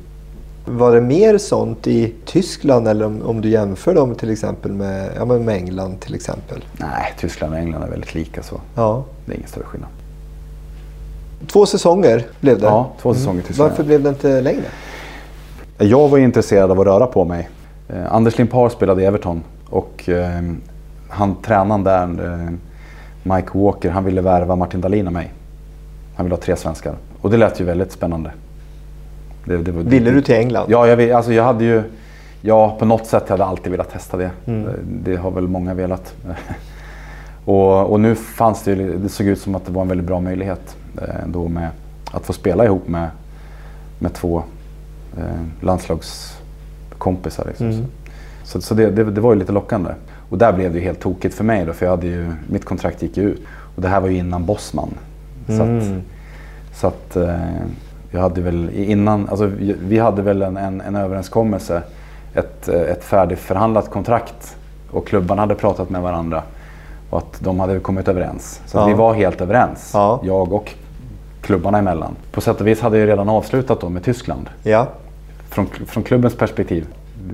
Var det mer sånt i Tyskland eller om, om du jämför dem till exempel med, ja, med England till exempel? Nej, Tyskland och England är väldigt lika så Ja. det är ingen större skillnad. Två säsonger blev det. Ja, två säsonger i Tyskland. Varför blev det inte längre? Jag var intresserad av att röra på mig. Eh, Anders Limpar spelade i Everton och eh, han tränaren där, eh, Mike Walker, han ville värva Martin Dahlin och mig. Han ville ha tre svenskar. Och det lät ju väldigt spännande. Det, det var, ville du till England? Ja, jag, alltså jag hade ju... Ja, på något sätt hade jag alltid velat testa det. Mm. Det har väl många velat. och, och, nu fanns det ju, det såg ut som att det var en väldigt bra möjlighet eh, då med att få spela ihop med, med två eh, landslagskompisar. Liksom. Mm. Så, så det, det, det, var ju lite lockande. Och där blev det ju helt tokigt för mig då, för jag hade ju, mitt kontrakt gick ju ut. Och det här var ju innan Bosman. Så att, mm. så att eh, jag hade väl innan, alltså vi hade väl en, en, en överenskommelse, ett, ett färdigförhandlat kontrakt och klubbarna hade pratat med varandra och att de hade kommit överens. Så ja. vi var helt överens, ja. jag och klubbarna emellan. På sätt och vis hade jag redan avslutat då med Tyskland. Ja. Från, från klubbens perspektiv.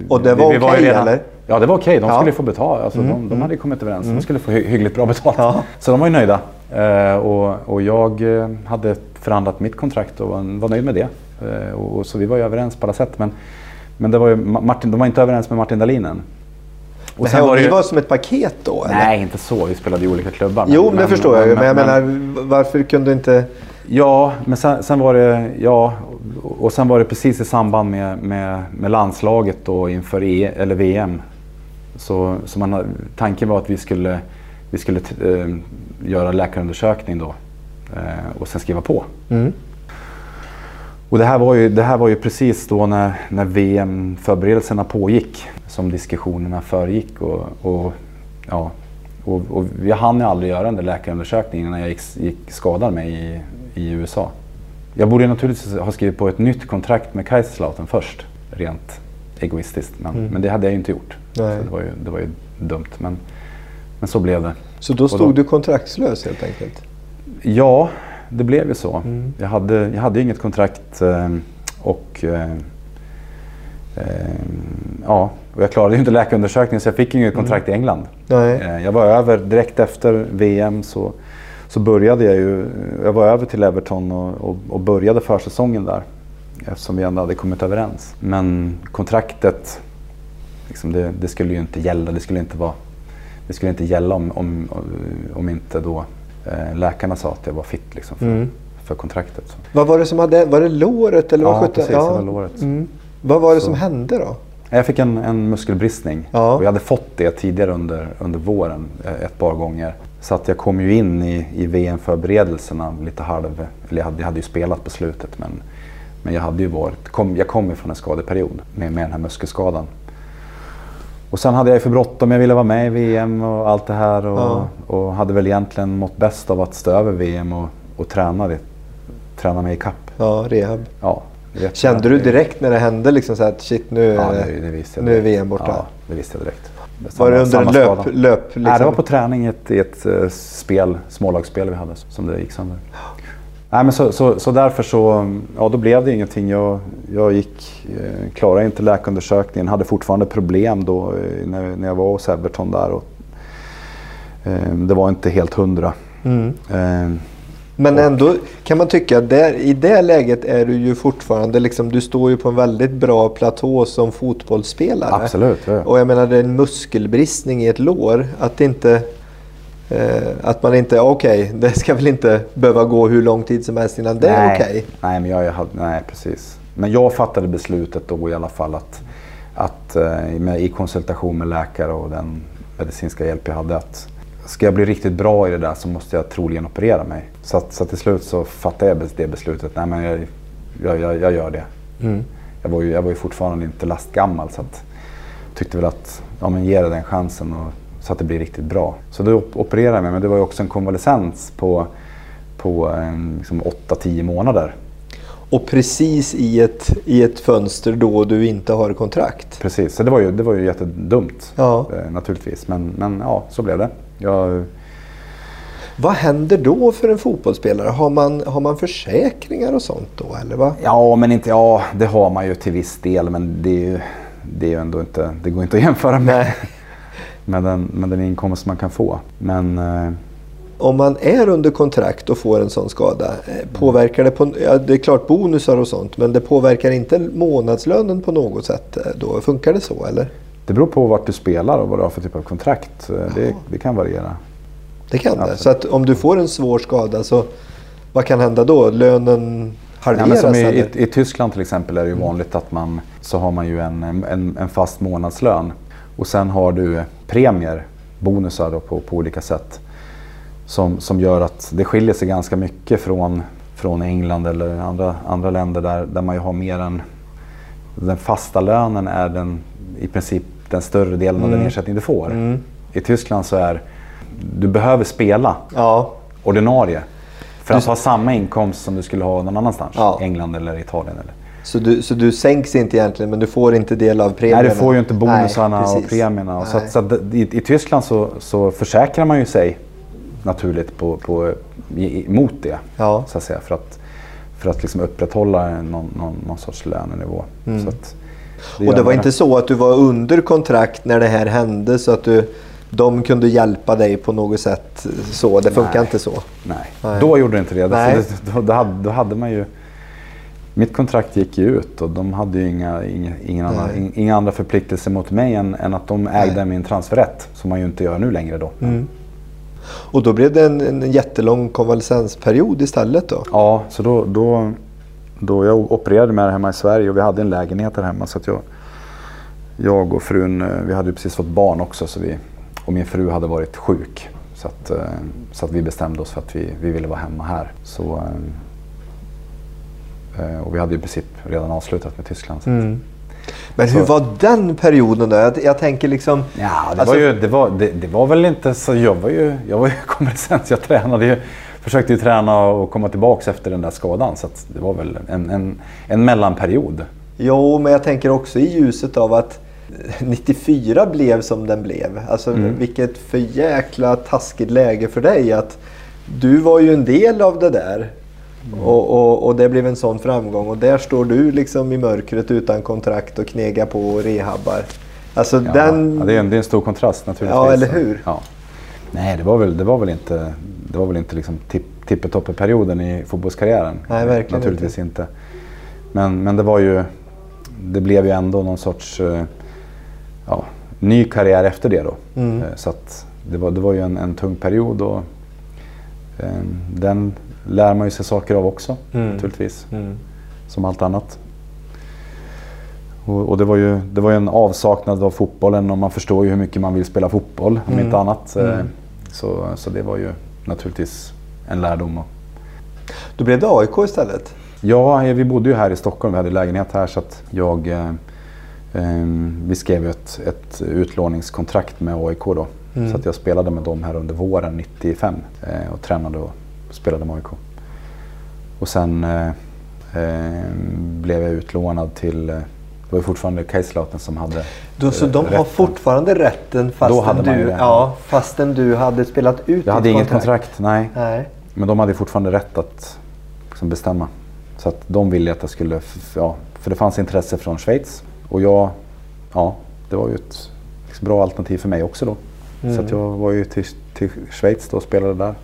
Och det var okej okay, eller? Ja det var okej, okay. de skulle få betala. Alltså, mm. de, de mm. hade kommit överens, mm. de skulle få hy hyggligt bra betalt. Så de var ju nöjda. Uh, och, och jag uh, hade förhandlat mitt kontrakt och var, var nöjd med det. Uh, och, och, så vi var ju överens på alla sätt. Men, men det var ju Martin, de var inte överens med Martin Dahlinen. Och sen var ju... var som ett paket då? Eller? Nej, inte så. Vi spelade i olika klubbar. Men, jo, men, det förstår jag ju. Men, men jag menar, varför kunde inte... Ja, men sen, sen, var det... Ja, och sen var det precis i samband med, med, med landslaget då inför e, eller VM. Så, så man, tanken var att vi skulle, vi skulle göra läkarundersökning då äh, och sen skriva på. Mm. Och det här var ju, det här var ju precis då när, när VM-förberedelserna pågick som diskussionerna föregick. Och, och, ja, och, och jag hann aldrig göra den där läkarundersökningen när jag gick, gick skadad mig i, i USA. Jag borde naturligtvis ha skrivit på ett nytt kontrakt med Kaiserslautern först, rent egoistiskt. Men, mm. men det hade jag ju inte gjort. Det, var ju, det var ju dumt. Men, men så blev det. Så då stod då, du kontraktslös helt enkelt? Ja, det blev ju så. Mm. Jag, hade, jag hade inget kontrakt eh, och eh, eh, ja, och jag klarade ju inte läkarundersökningen så jag fick inget kontrakt mm. i England. Nej. Jag var över direkt efter VM så, så började jag ju, jag var över till Everton och, och, och började försäsongen där. Eftersom vi ändå hade kommit överens. Men kontraktet, liksom det, det, skulle ju inte gälla. Det skulle inte, vara, det skulle inte gälla om, om, om inte då eh, läkarna sa att jag var fit liksom för, mm. för kontraktet. Så. Vad var det som hade, var det låret eller vad ja, precis, ja. det var låret. Mm. Vad var det så. som hände då? Jag fick en, en muskelbristning ja. och jag hade fått det tidigare under, under våren eh, ett par gånger. Så att jag kom ju in i, i VM-förberedelserna lite halv... Eller jag hade, jag hade ju spelat på slutet men, men jag hade ju varit... Kom, jag kom ju från en skadeperiod med, med den här muskelskadan. Och sen hade jag ju för bråttom, jag ville vara med i VM och allt det här. Och, ja. och hade väl egentligen mått bäst av att stå över VM och, och träna, det, träna mig ikapp. Ja, rehab. Ja, Kände du direkt när det hände liksom så att shit nu, ja, det, det nu är VM borta? Ja, det visste jag direkt. Det var det under en löp? löp liksom? Nej, det var på träning i ett, i ett uh, spel, smålagsspel vi hade som det gick sönder. Nej, men så, så, så, därför så, ja då blev det ingenting. Jag, jag gick, eh, klarade inte läkarundersökningen, hade fortfarande problem då eh, när, när jag var hos Everton där. Och, eh, det var inte helt hundra. Mm. Eh, men ändå kan man tycka att i det läget är du ju fortfarande, liksom, du står ju på en väldigt bra platå som fotbollsspelare. Absolut. Ja. Och jag menar det är en muskelbristning i ett lår. Att inte att man inte, okej, okay, det ska väl inte behöva gå hur lång tid som helst innan det nej. är okej. Okay. Nej, men jag, jag nej, precis. Men jag fattade beslutet då i alla fall att, att eh, med, i konsultation med läkare och den medicinska hjälp jag hade att ska jag bli riktigt bra i det där så måste jag troligen operera mig. Så, att, så till slut så fattade jag det beslutet. Nej men jag, jag, jag, jag gör det. Mm. Jag, var ju, jag var ju fortfarande inte lastgammal så att tyckte väl att ja, men ge det den chansen och, så att det blir riktigt bra. Så då opererade jag mig men det var ju också en konvalescens på, på liksom 8-10 månader. Och precis i ett, i ett fönster då du inte har kontrakt. Precis, så det var ju, det var ju jättedumt ja. eh, naturligtvis. Men, men ja, så blev det. Jag... Vad händer då för en fotbollsspelare? Har man, har man försäkringar och sånt då? Eller va? Ja, men inte, ja, det har man ju till viss del. Men det, är ju, det, är ju ändå inte, det går inte att jämföra med, med, den, med den inkomst man kan få. Men, eh... Om man är under kontrakt och får en sån skada, eh, påverkar det på... Ja, det är klart bonusar och sånt, men det påverkar inte månadslönen på något sätt? Eh, då Funkar det så eller? Det beror på vart du spelar och vad du har för typ av kontrakt. Det, det kan variera. Det kan det? Så att om du får en svår skada så vad kan hända då? Lönen halveras? Ja, i, i, I, Tyskland till exempel är det ju vanligt att man så har man ju en, en, en fast månadslön och sen har du premier, bonusar då på, på olika sätt. Som, som gör att det skiljer sig ganska mycket från, från England eller andra, andra länder där, där man ju har mer än den fasta lönen är den, i princip den större delen mm. av den mm. ersättning du får. Mm. I Tyskland så är du behöver spela ja. ordinarie för att du... ha samma inkomst som du skulle ha någon annanstans. Ja. England eller Italien. Eller. Så du, så du sänks inte egentligen men du får inte del av premierna? Nej, du får ju inte bonusarna Nej, och premierna. Så, att, så att, i, i, Tyskland så, så försäkrar man ju sig naturligt på, på, mot det. Ja. Så att säga, för att, för att liksom upprätthålla någon, någon, någon sorts lönenivå. Mm. Att, det och det var inte så att du var under kontrakt när det här hände så att du de kunde hjälpa dig på något sätt. så. Det funkar inte så. Nej. Nej. då gjorde det inte det. Nej. Då, då, hade, då hade man ju... Mitt kontrakt gick ju ut och de hade ju inga, inga, ingen annan, inga andra förpliktelser mot mig än, än att de ägde Nej. min transferrätt. Som man ju inte gör nu längre då. Mm. Och då blev det en, en jättelång konvalescensperiod istället då? Ja, så då, då, då jag opererade med det hemma i Sverige och vi hade en lägenhet där hemma. Så att jag, jag och frun, eh, vi hade precis fått barn också så vi, och min fru hade varit sjuk. Så att, eh, så att vi bestämde oss för att vi, vi ville vara hemma här. Så, eh, och vi hade i princip redan avslutat med Tyskland. Mm. Men hur var den perioden då? Jag, jag tänker liksom... Ja, det, alltså... var ju, det, var, det, det, var väl inte så... Jag var ju, jag var ju konvalescent. Jag tränade ju, försökte ju träna och komma tillbaka efter den där skadan. Så det var väl en, en, en mellanperiod. Jo, men jag tänker också i ljuset av att 94 blev som den blev. Alltså mm. vilket för jäkla taskigt läge för dig. att Du var ju en del av det där. Mm. Och, och, och, det blev en sån framgång och där står du liksom i mörkret utan kontrakt och knegar på och rehabbar. Alltså ja, den... ja, det, är en, det är en stor kontrast naturligtvis. Ja, eller hur? Ja. Nej, det var väl, det var väl inte, det var väl inte liksom tipp, tippetoppeperioden i fotbollskarriären. Nej, verkligen Naturligtvis inte. inte. Men, men det var ju, det blev ju ändå någon sorts eh, ja, ny karriär efter det. Då. Mm. Eh, så att det, var, det var ju en, en tung period och eh, den lär man ju sig saker av också mm. naturligtvis. Mm. Som allt annat. Och, och, det, var ju, det var ju en avsaknad av fotbollen och man förstår ju hur mycket man vill spela fotboll om mm. inte annat. Eh, mm. Så, så det var ju naturligtvis en lärdom. Då blev det AIK istället? Ja, vi bodde ju här i Stockholm. Vi hade lägenhet här så att jag Ehm, vi skrev ett, ett utlåningskontrakt med AIK då. Mm. Så att jag spelade med dem här under våren 95 eh, och tränade och spelade med AIK. Och sen eh, ehm, blev jag utlånad till eh, det var fortfarande Kaiserslautern som hade då, Så de rätten. har fortfarande rätten fastän, du, ja, fastän du hade spelat ut Jag hade inget kontrakt, nej. nej. Men de hade fortfarande rätt att liksom, bestämma. Så att de ville att jag skulle, ja, för det fanns intresse från Schweiz och jag, ja, det var ju ett liksom, bra alternativ för mig också då. Mm. Så att jag var ju till, till Schweiz då och spelade där.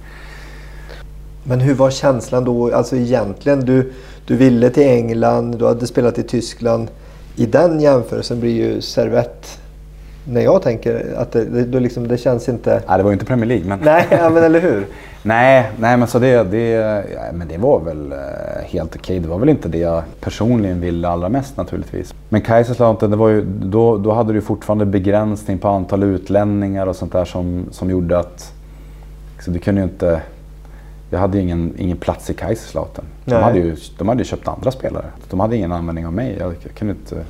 Men hur var känslan då? Alltså egentligen, du, du ville till England, du hade spelat i Tyskland. I den jämförelsen blir ju Servett när jag tänker att det, det, liksom, det känns inte... Nej, det var ju inte Premier League. Men... Nej, men eller hur? nej, nej, men så det, det, ja, men det var väl eh, helt okej. Okay. Det var väl inte det jag personligen ville allra mest naturligtvis. Men Kaiserslautern, det var ju, då, då hade du fortfarande begränsning på antal utlänningar och sånt där som, som gjorde att... Så du kunde ju inte... Jag hade ju ingen, ingen plats i Kaiserslautern. De hade, ju, de hade ju köpt andra spelare. De hade ingen användning av mig. Jag, jag kunde inte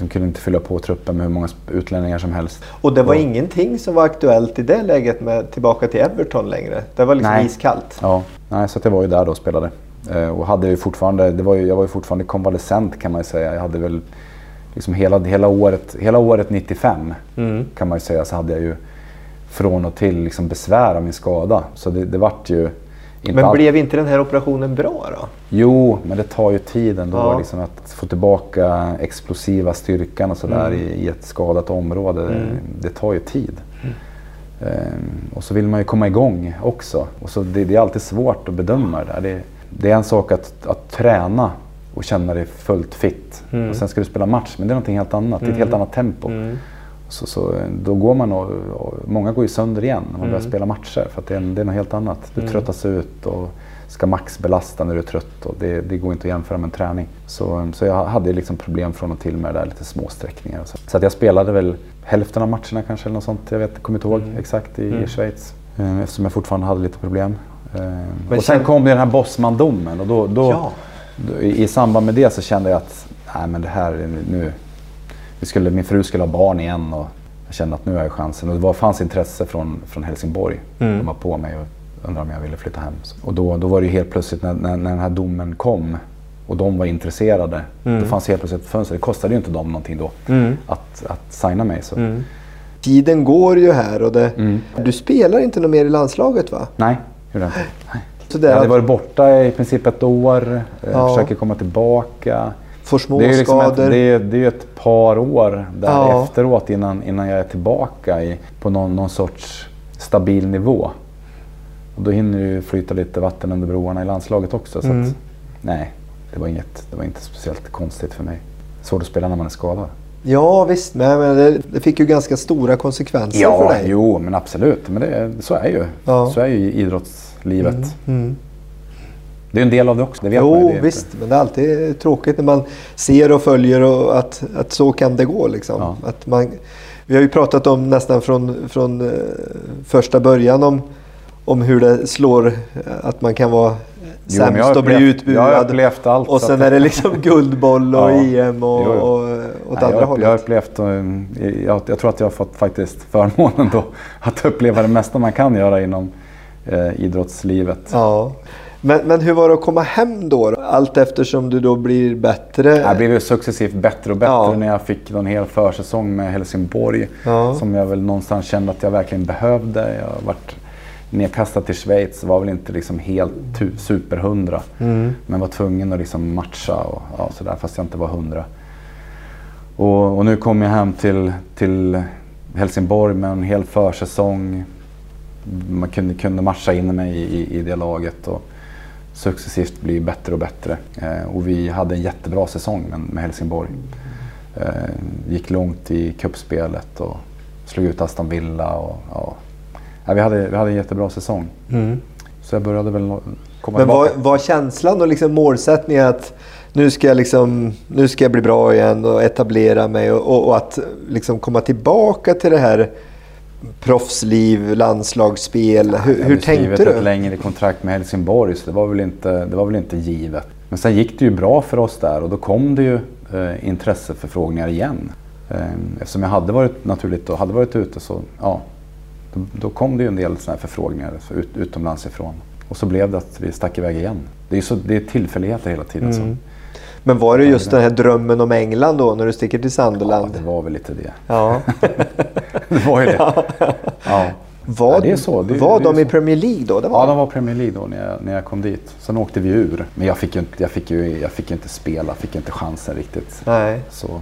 de kunde inte fylla på truppen med hur många utlänningar som helst. Och det var och, ingenting som var aktuellt i det läget med tillbaka till Everton längre? Det var liksom nej. iskallt? Ja, nej, så jag var ju där då och spelade. Eh, och hade ju fortfarande, det var ju, jag var ju fortfarande konvalescent kan man ju säga. Jag hade väl liksom hela, hela, året, hela året 95 mm. kan man ju säga så hade jag ju från och till liksom besvär av min skada. Så det, det vart ju men all... blev inte den här operationen bra då? Jo, men det tar ju tid ändå ja. liksom att få tillbaka explosiva styrkan och sådär mm. i, i, ett skadat område. Mm. Det tar ju tid. Mm. Ehm, och så vill man ju komma igång också. Och så det, det är alltid svårt att bedöma det där. Det, det är en sak att, att träna och känna dig fullt fit. Mm. Och sen ska du spela match, men det är någonting helt annat. Det är ett helt mm. annat tempo. Så, så, då går man och, och, många går ju sönder igen när man mm. börjar spela matcher för att det är, det är något helt annat. Du mm. tröttas ut och ska maxbelasta när du är trött och det, det går inte att jämföra med en träning. Så, så jag hade liksom problem från och till med det där, lite småsträckningar. Så. så att jag spelade väl hälften av matcherna kanske eller något sånt. Jag vet, kommer inte ihåg mm. exakt i, mm. Schweiz. Eh, eftersom jag fortfarande hade lite problem. Eh, och sen kom det den här Bosman-domen och då, då, ja. då, i, i samband med det så kände jag att nej, men det här nu, vi skulle, min fru skulle ha barn igen och jag kände att nu har jag chansen. Och det var, fanns intresse från, från Helsingborg. Mm. De var på mig och undrade om jag ville flytta hem. Och då, då var det helt plötsligt när, när, när den här domen kom och de var intresserade. Mm. Då fanns helt plötsligt ett fönster. Det kostade ju inte dem någonting då mm. att, att signa mig. Så. Mm. Tiden går ju här och det, mm. du spelar inte något mer i landslaget va? Nej, gjorde jag inte. Nej. Så det jag hade varit borta i princip ett år, ja. försöker komma tillbaka. Får små det är liksom ett, det, är, det är ett par år där ja. efteråt innan, innan jag är tillbaka i, på någon, någon sorts stabil nivå. Och då hinner ju flyta lite vatten under broarna i landslaget också. Så mm. att, nej, det var, inget, det var inte speciellt konstigt för mig. Svårt att spela när man är skadad. Ja visst, men det, det fick ju ganska stora konsekvenser ja, för dig. Jo men absolut. Men det, så är ju. Ja. Så är ju idrottslivet. Mm. Mm. Det är en del av det också. Det vet jo, man det visst. Men det är alltid tråkigt när man ser och följer och att, att så kan det gå. Liksom. Ja. Att man, vi har ju pratat om nästan från, från uh, första början om, om hur det slår. Att man kan vara jo, sämst och bli utbuad. Allt. Och sen är det liksom guldboll och ja. EM och, jo, jo. och åt Nej, andra jag, hållet. Jag har upplevt, jag, jag, tror att jag har fått faktiskt förmånen då att uppleva det mesta man kan göra inom eh, idrottslivet. Ja. Men, men hur var det att komma hem då? Allt eftersom du då blir bättre? Jag blev successivt bättre och bättre ja. när jag fick en hel försäsong med Helsingborg. Ja. Som jag väl någonstans kände att jag verkligen behövde. Jag varit nedkastad till Schweiz, var väl inte liksom helt superhundra. Mm. Men var tvungen att liksom matcha och ja, sådär, fast jag inte var hundra. Och, och, nu kom jag hem till, till Helsingborg med en hel försäsong. Man kunde, kunde matcha in mig i, i, i det laget. Och, successivt bli bättre och bättre. Eh, och vi hade en jättebra säsong med, Helsingborg. Eh, gick långt i kuppspelet och slog ut Aston Villa. Och, ja. Ja, vi, hade, vi hade en jättebra säsong. Mm. Så jag började väl komma Men var, var känslan och liksom målsättningen att nu ska, jag liksom, nu ska jag bli bra igen och etablera mig och, och, och att liksom komma tillbaka till det här proffsliv, landslagsspel. Hur, hur tänkte du? Ett längre kontrakt med Helsingborg så det var, väl inte, det var väl inte givet. Men sen gick det ju bra för oss där och då kom det ju eh, intresseförfrågningar igen. Eh, eftersom jag hade varit naturligt och hade varit ute så ja, då, då kom det ju en del såna här förfrågningar ut, utomlands ifrån. Och så blev det att vi stack iväg igen. Det är, så, det är tillfälligheter hela tiden. Mm. Så. Men var det just den här drömmen om England då när du sticker till Sunderland? Ja, det var väl lite det. Ja. det var ju det. Ja. Var, ja, det är så. Det, var det de så. i Premier League då? Det var... Ja, de var Premier League då när jag, när jag kom dit. Sen åkte vi ur. Men jag fick ju inte, jag fick ju, jag fick inte spela, fick inte chansen riktigt. Nej. Så.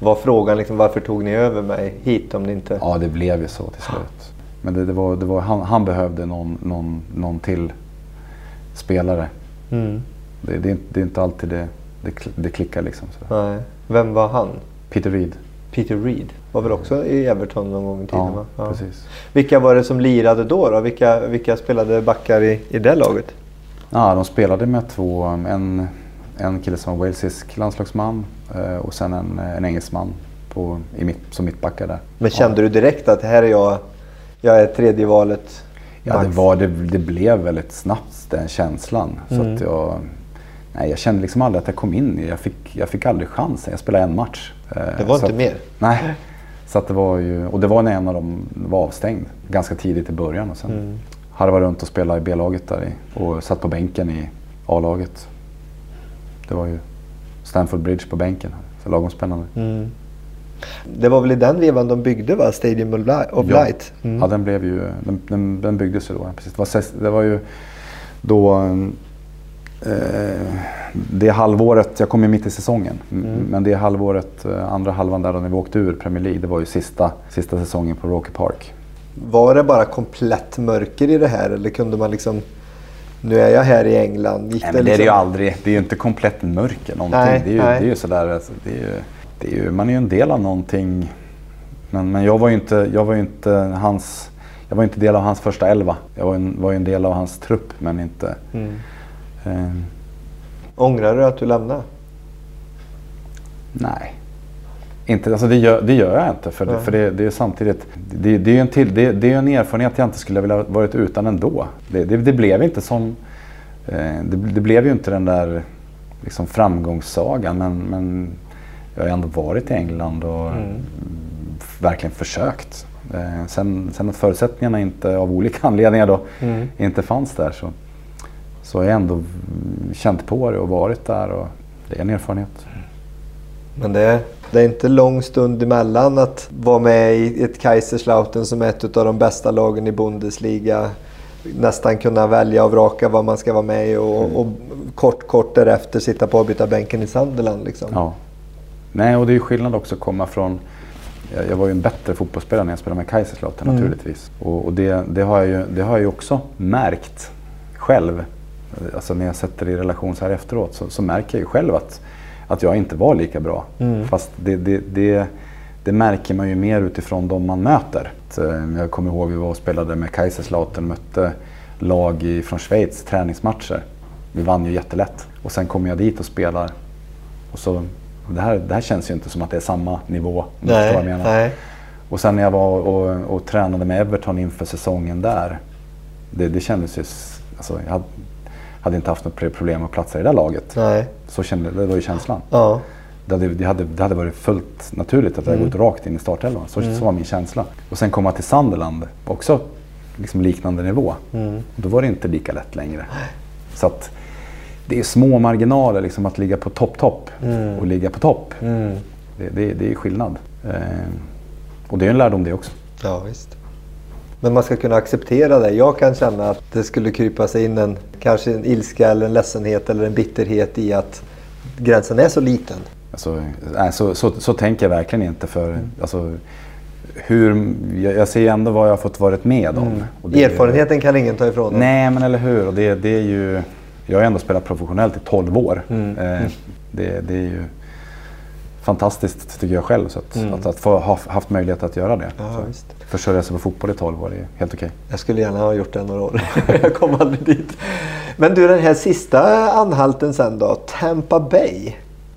Var frågan liksom, varför tog ni över mig hit om ni inte... Ja, det blev ju så till slut. Men det, det var, det var, han, han behövde någon, någon, någon till spelare. Mm. Det, det, det är inte alltid det det, det klickar liksom. Sådär. Nej. Vem var han? Peter Reed. Peter Reed var väl också i Everton någon gång i tiden? Ja, ja, precis. Vilka var det som lirade då? då? Vilka, vilka spelade backar i, i det laget? Ja, de spelade med två. En, en kille som var walesisk landslagsman eh, och sen en, en engelsman på, i mitt, som mittbackar där. Men kände du direkt att här är jag, jag är tredje valet? Ja, det, var, det, det blev väldigt snabbt den känslan. Mm. Så att jag, Nej, jag kände liksom aldrig att jag kom in. Jag fick, jag fick aldrig chansen. Jag spelade en match. Det var inte att, mer? Nej. Så det var ju, och det var när en av dem var avstängd ganska tidigt i början. Och sen mm. harvade runt och spelade i B-laget där i, och satt på bänken i A-laget. Det var ju Stanford Bridge på bänken. Så lagom spännande. Mm. Det var väl i den vevan de byggde va? Stadium of Light? Mm. Ja, den, blev ju, den, den, den byggdes ju då. Precis. Det, var, det var ju då Eh, det halvåret, jag kom ju mitt i säsongen, mm. men det halvåret, eh, andra halvan där när vi åkte ur Premier League, det var ju sista, sista säsongen på Roker Park. Var det bara komplett mörker i det här eller kunde man liksom nu är jag här i England. Gick nej, det, men det är det ju liksom- aldrig. Det är ju inte komplett mörker någonting. Nej, det är ju, det är ju sådär, alltså, det är ju, det är ju, man är ju en del av någonting, Men, men jag var ju inte, jag var inte hans... Jag var inte del av hans första elva. Jag var, en, var ju en del av hans trupp men inte... Mm. Eh, Ångrar du att du lämnade? Nej. Inte, alltså det, gör, det gör jag inte. För, det, för det, det, är samtidigt... Det, det är en till, det, det, är en erfarenhet jag inte skulle vilja varit utan ändå. Det, det, blev inte som... Eh, det, det, blev ju inte den där liksom framgångssagan men, men jag har ändå varit i England och mm. verkligen försökt. Eh, sen, sen att förutsättningarna inte av olika anledningar då mm. inte fanns där så, så har jag ändå känt på det och varit där och det är en erfarenhet. Men det är, det är inte lång stund emellan att vara med i ett Kaiserslautern som är ett av de bästa lagen i Bundesliga. Nästan kunna välja och vraka vad man ska vara med i och, mm. och kort, kort därefter sitta på avbytarbänken i Sunderland. Liksom. Ja. Nej, och det är ju skillnad också att komma från jag var ju en bättre fotbollsspelare när jag spelade med Kaiserslautern mm. naturligtvis. Och, och det, det, har jag ju, det har jag ju också märkt själv. Alltså när jag sätter det i relation så här efteråt så, så märker jag ju själv att, att jag inte var lika bra. Mm. Fast det, det, det, det, märker man ju mer utifrån de man möter. Eh, jag kommer ihåg vi var och spelade med Kaiserslautern mötte lag från Schweiz, träningsmatcher. Vi vann ju jättelätt. Och sen kommer jag dit och spelar. Och så, det, här, det här känns ju inte som att det är samma nivå. Nej, jag menar. Nej. Och sen när jag var och, och, och, tränade med Everton inför säsongen där. Det, det kändes ju... Alltså, jag hade, hade inte haft något problem att platsa i det där laget. Nej. Så kände, det var ju känslan. Ja. Det, hade, det, hade, det hade varit fullt naturligt att jag mm. gått rakt in i startelvan. Så, mm. så var min känsla. Och sen komma till Sunderland, också liksom liknande nivå. Mm. Då var det inte lika lätt längre. Så att, det är små marginaler liksom att ligga på topp, topp mm. och ligga på topp. Mm. Det, det, det, är skillnad. Eh, och det är en lärdom det också. Ja, visst. Men man ska kunna acceptera det. Jag kan känna att det skulle krypa sig in en, kanske en ilska eller en ledsenhet eller en bitterhet i att gränsen är så liten. Alltså, nej, så, så, så, tänker jag verkligen inte. för mm. alltså, hur, jag, jag ser ändå vad jag har fått varit med om. Mm. Erfarenheten kan ingen ta ifrån Nej, men eller hur. Och det, det är ju, jag har ändå spelat professionellt i 12 år. Mm. Eh, det, det, är ju fantastiskt tycker jag själv. Så att, mm. att, att, få ha haft möjlighet att göra det. Ja, Försörja sig på fotboll i 12 år är helt okej. Okay. Jag skulle gärna ha gjort det några år. jag kom aldrig dit. Men du, den här sista anhalten sen då. Tampa Bay.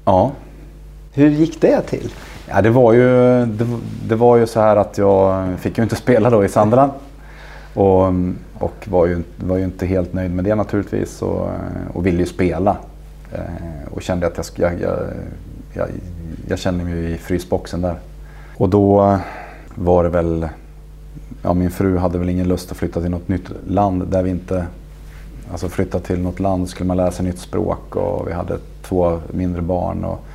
Ja. Hur gick det till? Ja, det, var ju, det, det, var ju så här att jag fick ju inte spela då i Sandra. Och, och var, ju, var ju inte helt nöjd med det naturligtvis och, och ville ju spela. Eh, och kände att jag, jag, jag, jag kände mig i frysboxen där. Och då var det väl, ja min fru hade väl ingen lust att flytta till något nytt land där vi inte, alltså flytta till något land skulle man lära sig nytt språk och vi hade två mindre barn och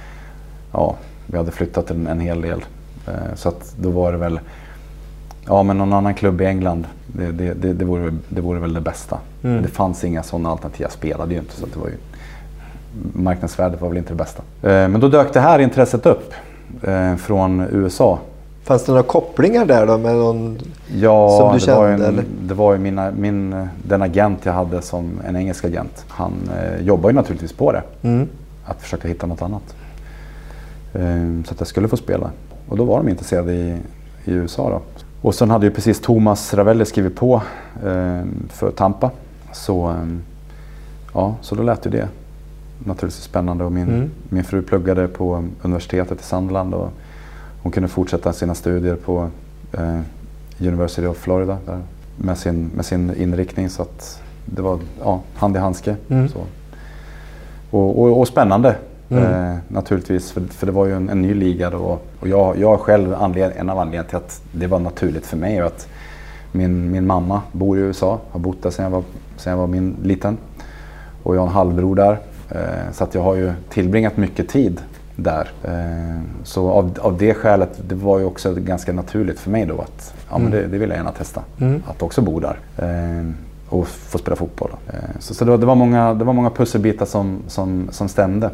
ja, vi hade flyttat en, en hel del. Eh, så att då var det väl, ja men någon annan klubb i England, det, det, det, det, vore, det vore väl det bästa. Mm. Det fanns inga sådana alternativ, jag spelade ju inte så det var ju, marknadsvärdet var väl inte det bästa. Eh, men då dök det här intresset upp eh, från USA. Fanns det några kopplingar där då med någon ja, som du kände? Var en, eller? det var ju mina, min, den agent jag hade som en engelsk agent. Han eh, jobbar ju naturligtvis på det. Mm. Att försöka hitta något annat. Eh, så att jag skulle få spela. Och då var de intresserade i, i USA då. Och sen hade ju precis Thomas Ravelli skrivit på eh, för Tampa. Så, eh, ja, så då lät ju det naturligtvis spännande. Och min, mm. min fru pluggade på universitetet i Sandland och hon kunde fortsätta sina studier på eh, University of Florida där, med, sin, med sin inriktning. Så att det var ja, hand i handske. Mm. Och, och, och spännande mm. eh, naturligtvis, för, för det var ju en, en ny liga då. Och jag, jag själv anled, en av anledningarna till att det var naturligt för mig. Att min, min mamma bor i USA, har bott där sedan jag var, sedan jag var min, liten. Och jag har en halvbror där. Eh, så att jag har ju tillbringat mycket tid där. Eh, så av, av det skälet, det var ju också ganska naturligt för mig då att ja, men mm. det, det vill jag gärna testa. Mm. Att också bo där. Eh, och få spela fotboll. Så, så det, var, det, var många, det var många pusselbitar som, som, som stämde.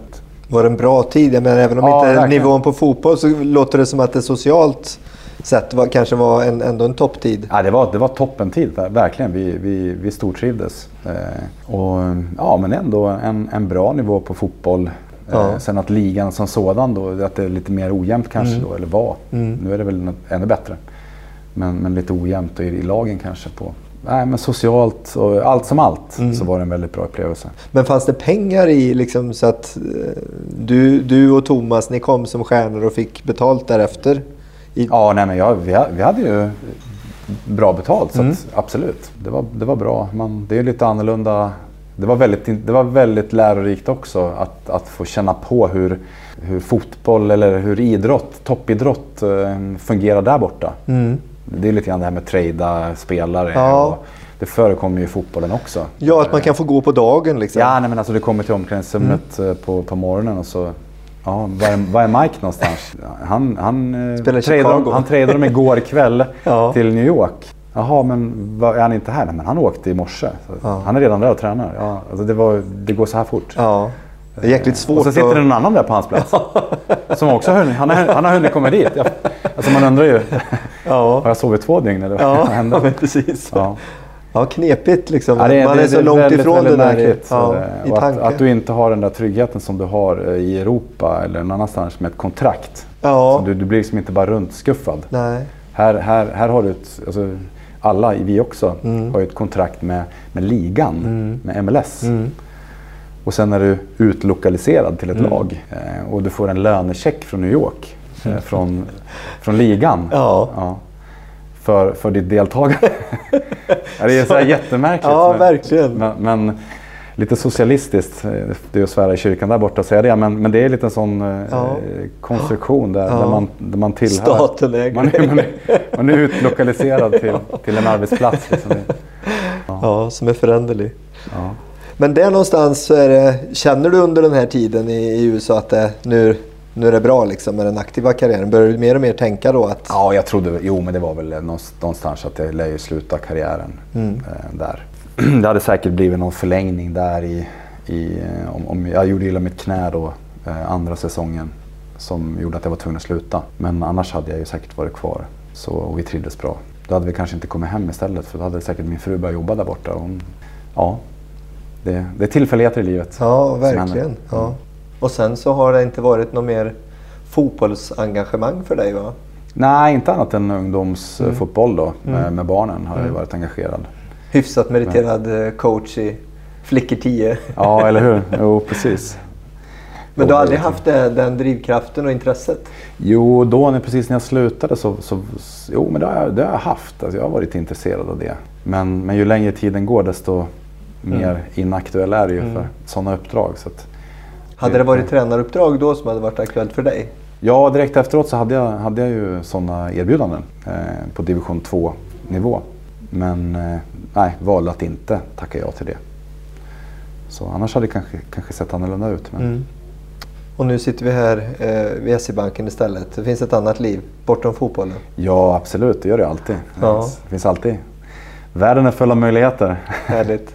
Var det en bra tid? Jag menar, även om ja, inte nivån på fotboll så låter det som att det socialt sett var, kanske var en, ändå en topptid. Ja, det var, det var toppentid, verkligen. Vi, vi, vi stortrivdes. Eh, och, ja, men ändå en, en bra nivå på fotboll. Ja. Eh, sen att ligan som sådan då, att det är lite mer ojämnt kanske Mm. då, eller var. Mm. Nu är det väl ännu bättre. Men, men lite ojämnt i, i lagen kanske. på Nej, men socialt och allt som allt Mm. så var det en väldigt bra upplevelse. Men fanns det pengar i liksom så att eh, du, du och Thomas, ni kom som stjärnor och fick betalt därefter? I, Ja, nej, men jag, vi, vi hade ju bra betalt, så Mm. att, absolut. Det var, det var bra. Man, det är lite annorlunda. Det var väldigt, det var väldigt lärorikt också att, att få känna på hur, hur fotboll eller hur idrott, toppidrott eh, fungerar där borta. Mm. Det är lite grann det här med trada spelare. Ja. Det förekommer ju i fotbollen också. Ja, att man kan få gå på dagen liksom. Ja, nej, men alltså du kommer till omklädningsrummet Mm. eh, på, på morgonen och så... Ja, var är, var är Mike någonstans? Han, han, eh, Spelar tradade, Chicago. han tradade dem igår kväll Ja. till New York. Jaha, men var, är han inte här? Nej, men han åkte i morse. Ja. Han är redan där och tränar. Ja, alltså det, var, det går så här fort. Ja. Det är jäkligt svårt och så sitter det någon annan där på hans plats. som också har han, har, han har hunnit komma dit. Ja. Alltså man undrar ju, har Ja, jag sovit två dygn eller vad ja hände? men precis. Ja. Ja. knepigt liksom. Ja, det, man det, är så det långt väldigt, ifrån väldigt det där märkligt. ja, Eh, i att, att du inte har den där tryggheten som du har eh, i Europa eller någon annanstans med ett kontrakt. Ja, Så du, du blir liksom inte bara runtskuffad. nej. Här, här, här har du ett, alltså, alla, vi också, Mm. har ju ett kontrakt med, med ligan, Mm. med MLS. Mm. Och sen är du utlokaliserad till ett Mm. lag eh, och du får en lönecheck från New York. Eh, från, från ligan. Ja. för, för ditt deltagande. ja, det är så här jättemärkligt. Ja, men, verkligen. Men, men lite socialistiskt, eh, det är att svära i kyrkan där borta och säga det. Men, men det är lite en sån eh, Ja. konstruktion där, Ja. där, man, där man tillhör. Staten äger. Man är, man, är, man är utlokaliserad till, till en arbetsplats. Liksom. Ja, som är föränderlig. Ja. Men där någonstans så är det, känner du under den här tiden i, i USA att det, nu, nu är det bra liksom med den aktiva karriären? Börjar du mer och mer tänka då att... ja, jag trodde, jo men det var väl någonstans att jag lär ju sluta karriären Mm. eh, där. Det hade säkert blivit någon förlängning där i, i eh, om, om jag gjorde illa mitt knä då eh, andra säsongen som gjorde att jag var tvungen att sluta. Men annars hade jag ju säkert varit kvar. Så, och vi trivdes bra. Då hade vi kanske inte kommit hem istället för då hade säkert min fru börjat jobba där borta. Hon, ja, det, det är tillfälligheter i livet. Ja, verkligen. Ja. Och sen så har det inte varit något mer fotbollsengagemang för dig va? Nej, inte annat än ungdomsfotboll då. Med, Mm. med barnen har jag Mm. varit engagerad. Hyfsat meriterad eh, coach i Flickor 10. Ja, eller hur? Jo, precis. Men du har aldrig haft det, den drivkraften och intresset? Jo, då när, precis när jag slutade så, så jo, men det har jag, det har jag haft. Alltså, jag har varit intresserad av det. Men, men ju längre tiden går desto mer Mm. inaktuell är det ju Mm. för sådana uppdrag. Så att, Hade det varit tränaruppdrag då som hade varit aktuellt för dig? ja, direkt efteråt så hade jag, hade jag ju sådana erbjudanden eh, på division 2-nivå. Men eh, nej, valde att inte tacka ja till det. Så annars hade det kanske, kanske sett annorlunda ut. Men, Mm. Och nu sitter vi här eh, vid SE-banken istället. Det finns ett annat liv bortom fotbollen. Ja, absolut. Det gör det alltid. Ja. Det finns alltid. Världen är full av möjligheter. Härligt.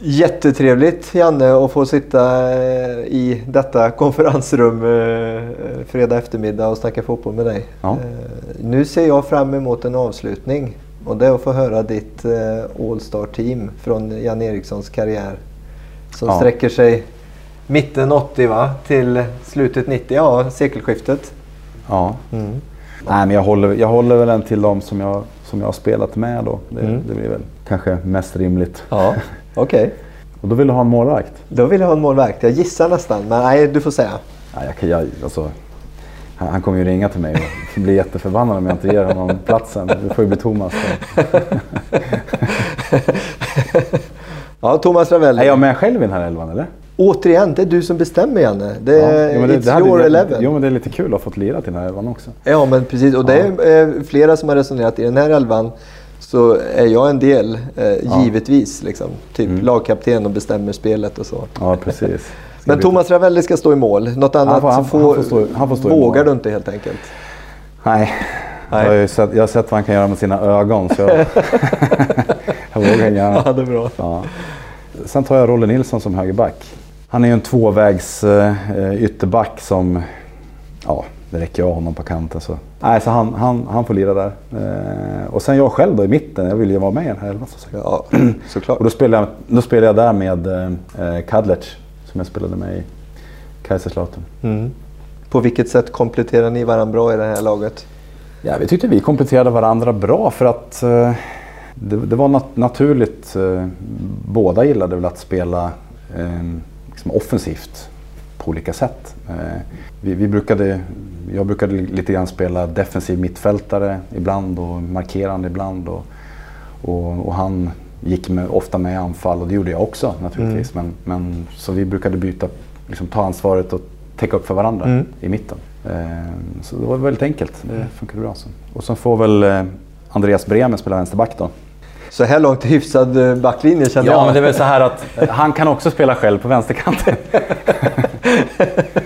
Jättetrevligt Janne att få sitta eh, i detta konferensrum eh, fredag eftermiddag och snacka fotboll med dig. Ja. Eh, Nu ser jag fram emot en avslutning och det är att få höra ditt eh, All-star-team från Jan Erikssons karriär. Som Ja. sträcker sig mitten 80 va? till slutet 90, ja sekelskiftet. Ja. Mm. Nej, men jag håller, jag håller väl en till dem som jag, som jag har spelat med då. Det, Mm. det blir väl kanske mest rimligt. Ja, okej. Och då vill du ha en målvakt? Då vill jag ha en målvakt. Jag gissar nästan, men nej, du får säga. Nej, jag, kan- jag, alltså, han, han kommer ju ringa till mig och bli jätteförbannad om jag inte ger honom platsen. Det får ju bli Thomas. Ja, Thomas Ravelli. Är jag med själv i den här elvan eller? Återigen, det är du som bestämmer Janne. Det är, jo, men det, it's det hade- your eleven. Jo, men det är lite kul att ha fått lira till den här elvan också. Ja, men precis. Och det är eh, flera som har resonerat i den här elvan. Så är jag en del, eh, givetvis. Liksom. Typ Mm. lagkapten och bestämmer spelet och så. Ja, precis. Men Thomas Ravelli ska stå i mål. Något annat får- han- så han får stå- han får stå vågar du inte helt enkelt. Nej. Nej. Jag, har sett, jag har sett vad han kan göra med sina ögon. Så jag, jag vågar gärna. det är bra. Ja. Sen tar jag Rolle Nilsson som högerback. Han är ju en tvåvägs eh, ytterback som, ja, det räcker av honom på kanten. Så, nej, så han, han, han får lira där. Eh, och sen jag själv då i mitten, jag vill ju vara med i den här elvan sagt. Ja, såklart. Och då spelade jag, då spelade jag där med eh, Kadlec som jag spelade med i Kaiserslautern. Mm. På vilket sätt kompletterar ni varandra bra i det här laget? Ja, vi tyckte vi kompletterade varandra bra för att eh, det, det, var nat naturligt. Eh, båda gillade väl att spela eh, liksom offensivt på olika sätt. Eh, vi, vi, brukade, jag brukade lite grann spela defensiv mittfältare ibland och markerande ibland. Och, och, och han gick med, ofta med i anfall och det gjorde jag också naturligtvis. Mm. Men, men, så vi brukade byta, liksom, ta ansvaret och täcka upp för varandra mm. i mitten. Eh, så det var väldigt enkelt. Det funkade bra. Så. Och så får väl eh, Andreas Bremer spela vänsterback då. Så här långt hyfsad eh, backlinje känner ja, jag. Ja, men det är väl så här att han kan också spela själv på vänsterkanten.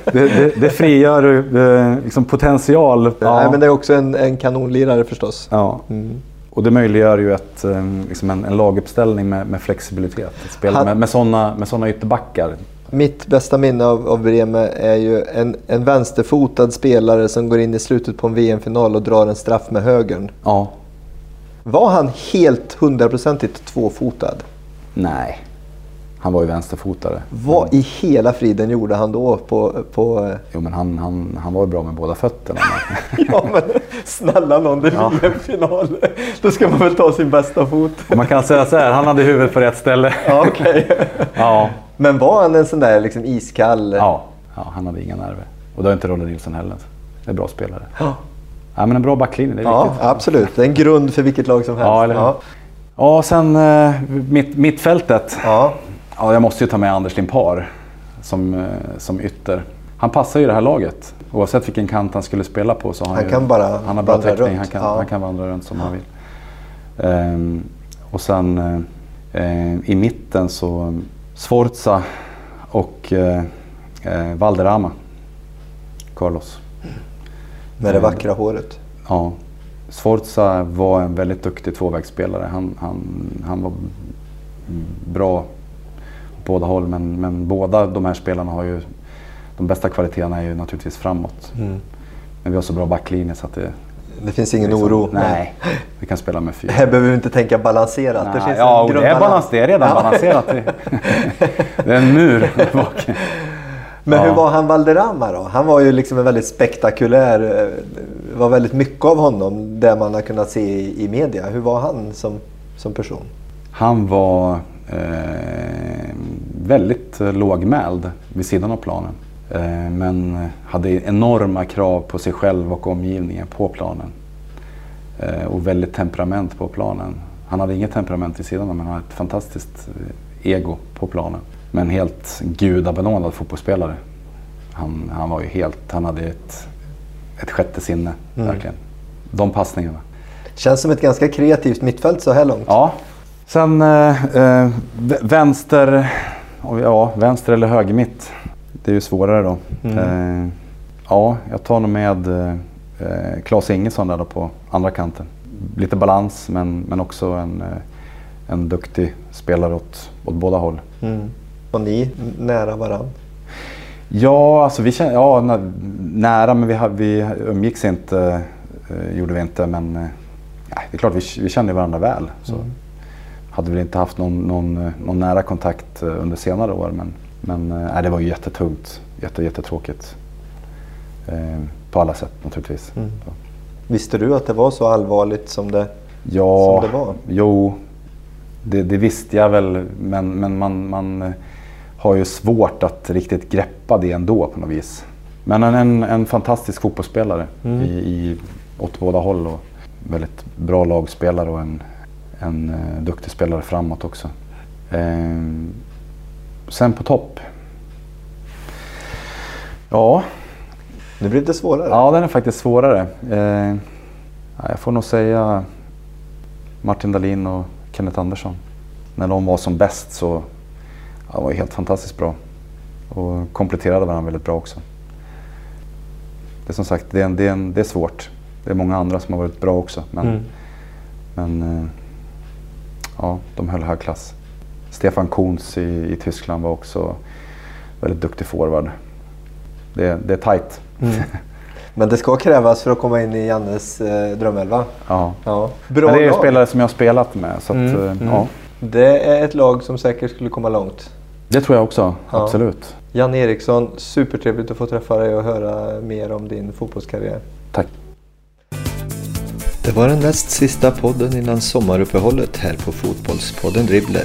det, det, det frigör liksom potential. Ja. Nej, men det är också en, en kanonlirare förstås. Ja. Mm. Och det möjliggör ju ett, liksom en, en laguppställning med, med flexibilitet. Att spela Han... med, med sådana med såna ytterbackar mitt bästa minne av, av Bremer är ju en, en vänsterfotad spelare som går in i slutet på en VM-final och drar en straff med högern. Ja. Var han helt hundraprocentigt tvåfotad? Nej, han var ju vänsterfotare. Vad i hela friden gjorde han då på... på... Jo men han, han, han var ju bra med båda fötterna. ja men snälla någon, det är ja. VM-final. Då ska man väl ta sin bästa fot. man kan säga så här, han hade huvudet på rätt ställe. ja, okay. ja. Men var han en sån där liksom iskall? Ja, ja han hade inga nerver. Och det har inte Rolle Nilsson heller. Det är bra spelare. Ja. Ja men en bra backlinje, det är ja, viktigt. Absolut, det är en grund för vilket lag som helst. Ja, eller ja. ja sen eh, mitt, mittfältet. Ja. ja, jag måste ju ta med Anders Limpar som, eh, som ytter. Han passar ju det här laget. Oavsett vilken kant han skulle spela på så har han, ju, kan bara han har bra täckning. Han kan, ja. han kan vandra runt som han vill. Um, och sen uh, i mitten så Sforza och eh, eh, Valderrama. Carlos. Med det eh, vackra håret? Ja. Sforza var en väldigt duktig tvåvägsspelare. Han, han, han var bra på båda håll men, men båda de här spelarna har ju de bästa kvaliteterna är ju naturligtvis framåt. Mm. Men vi har så bra backlinje så att det, det finns ingen liksom, oro? Nej, vi kan spela med fyra. Här behöver vi inte tänka balanserat. Nej, det finns ja, det, är balans, det är redan ja. balanserat. det är en mur Men ja. hur var han Valderrama då? Han var ju liksom en väldigt spektakulär, det eh, var väldigt mycket av honom det man har kunnat se i, i media. Hur var han som, som person? Han var eh, väldigt lågmäld vid sidan av planen. Eh, men hade enorma krav på sig själv och omgivningen på planen. Eh, och väldigt temperament på planen. Han hade inget temperament vid sidan men han hade ett fantastiskt eh, ego på planen. Men helt gudabenådad fotbollsspelare. Han, han var ju helt, han hade ett, ett sjätte sinne, mm. verkligen. De passningarna. Känns som ett ganska kreativt mittfält så här långt. Ja. Sen eh, vänster, ja, vänster eller höger mitt det är ju svårare då. Mm. Eh, ja, jag tar nog med eh, Claes Ingesson där då på andra kanten. Lite balans men, men också en, eh, en duktig spelare åt, åt båda håll. Mm. Var ni nära varann? Ja, alltså vi kände, ja, nära men vi, vi umgicks inte, eh, gjorde vi inte. Men eh, det är klart vi, vi kände varandra väl. Så. Mm. Hade väl inte haft någon, någon, någon nära kontakt eh, under senare år. Men, men äh, det var ju jättetungt, jätte, jättetråkigt. Eh, på alla sätt naturligtvis. Mm. Visste du att det var så allvarligt som det, ja, som det var? Jo, det, det, visste jag väl. Men, men man, man eh, har ju svårt att riktigt greppa det ändå på något vis. Men en, en, en fantastisk fotbollsspelare mm. i, i, åt båda håll. Och väldigt bra lagspelare och en, en uh, duktig spelare framåt också. Eh, sen på topp. Ja. Nu blir det svårare. Ja, den är faktiskt svårare. Eh, jag får nog säga Martin Dahlin och Kenneth Andersson. När de var som bäst så ja, det var helt fantastiskt bra. Och kompletterade varandra väldigt bra också. Det är som sagt, det är, en, det är, en, det är svårt. Det är många andra som har varit bra också. Men, mm. men eh, ja, de höll hög klass. Stefan Kuhns i, i Tyskland var också väldigt duktig forward. Det, det är tajt. Mm. Men det ska krävas för att komma in i Jannes eh, drömelva. Ja. ja. Bra Men det är ju spelare som jag har spelat med. Så att, mm. Eh, mm. Ja. Det är ett lag som säkert skulle komma långt. Det tror jag också, ja. absolut. Jan Eriksson, supertrevligt att få träffa dig och höra mer om din fotbollskarriär. Tack. Det var den näst sista podden innan sommaruppehållet här på Fotbollspodden Dribbler.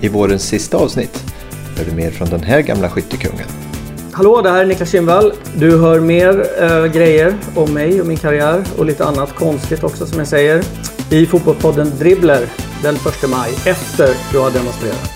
I vårens sista avsnitt hör du mer från den här gamla skyttekungen. Hallå, det här är Niklas Kindvall. Du hör mer äh, grejer om mig och min karriär och lite annat konstigt också som jag säger i Fotbollspodden Dribbler den 1 maj efter du har demonstrerat.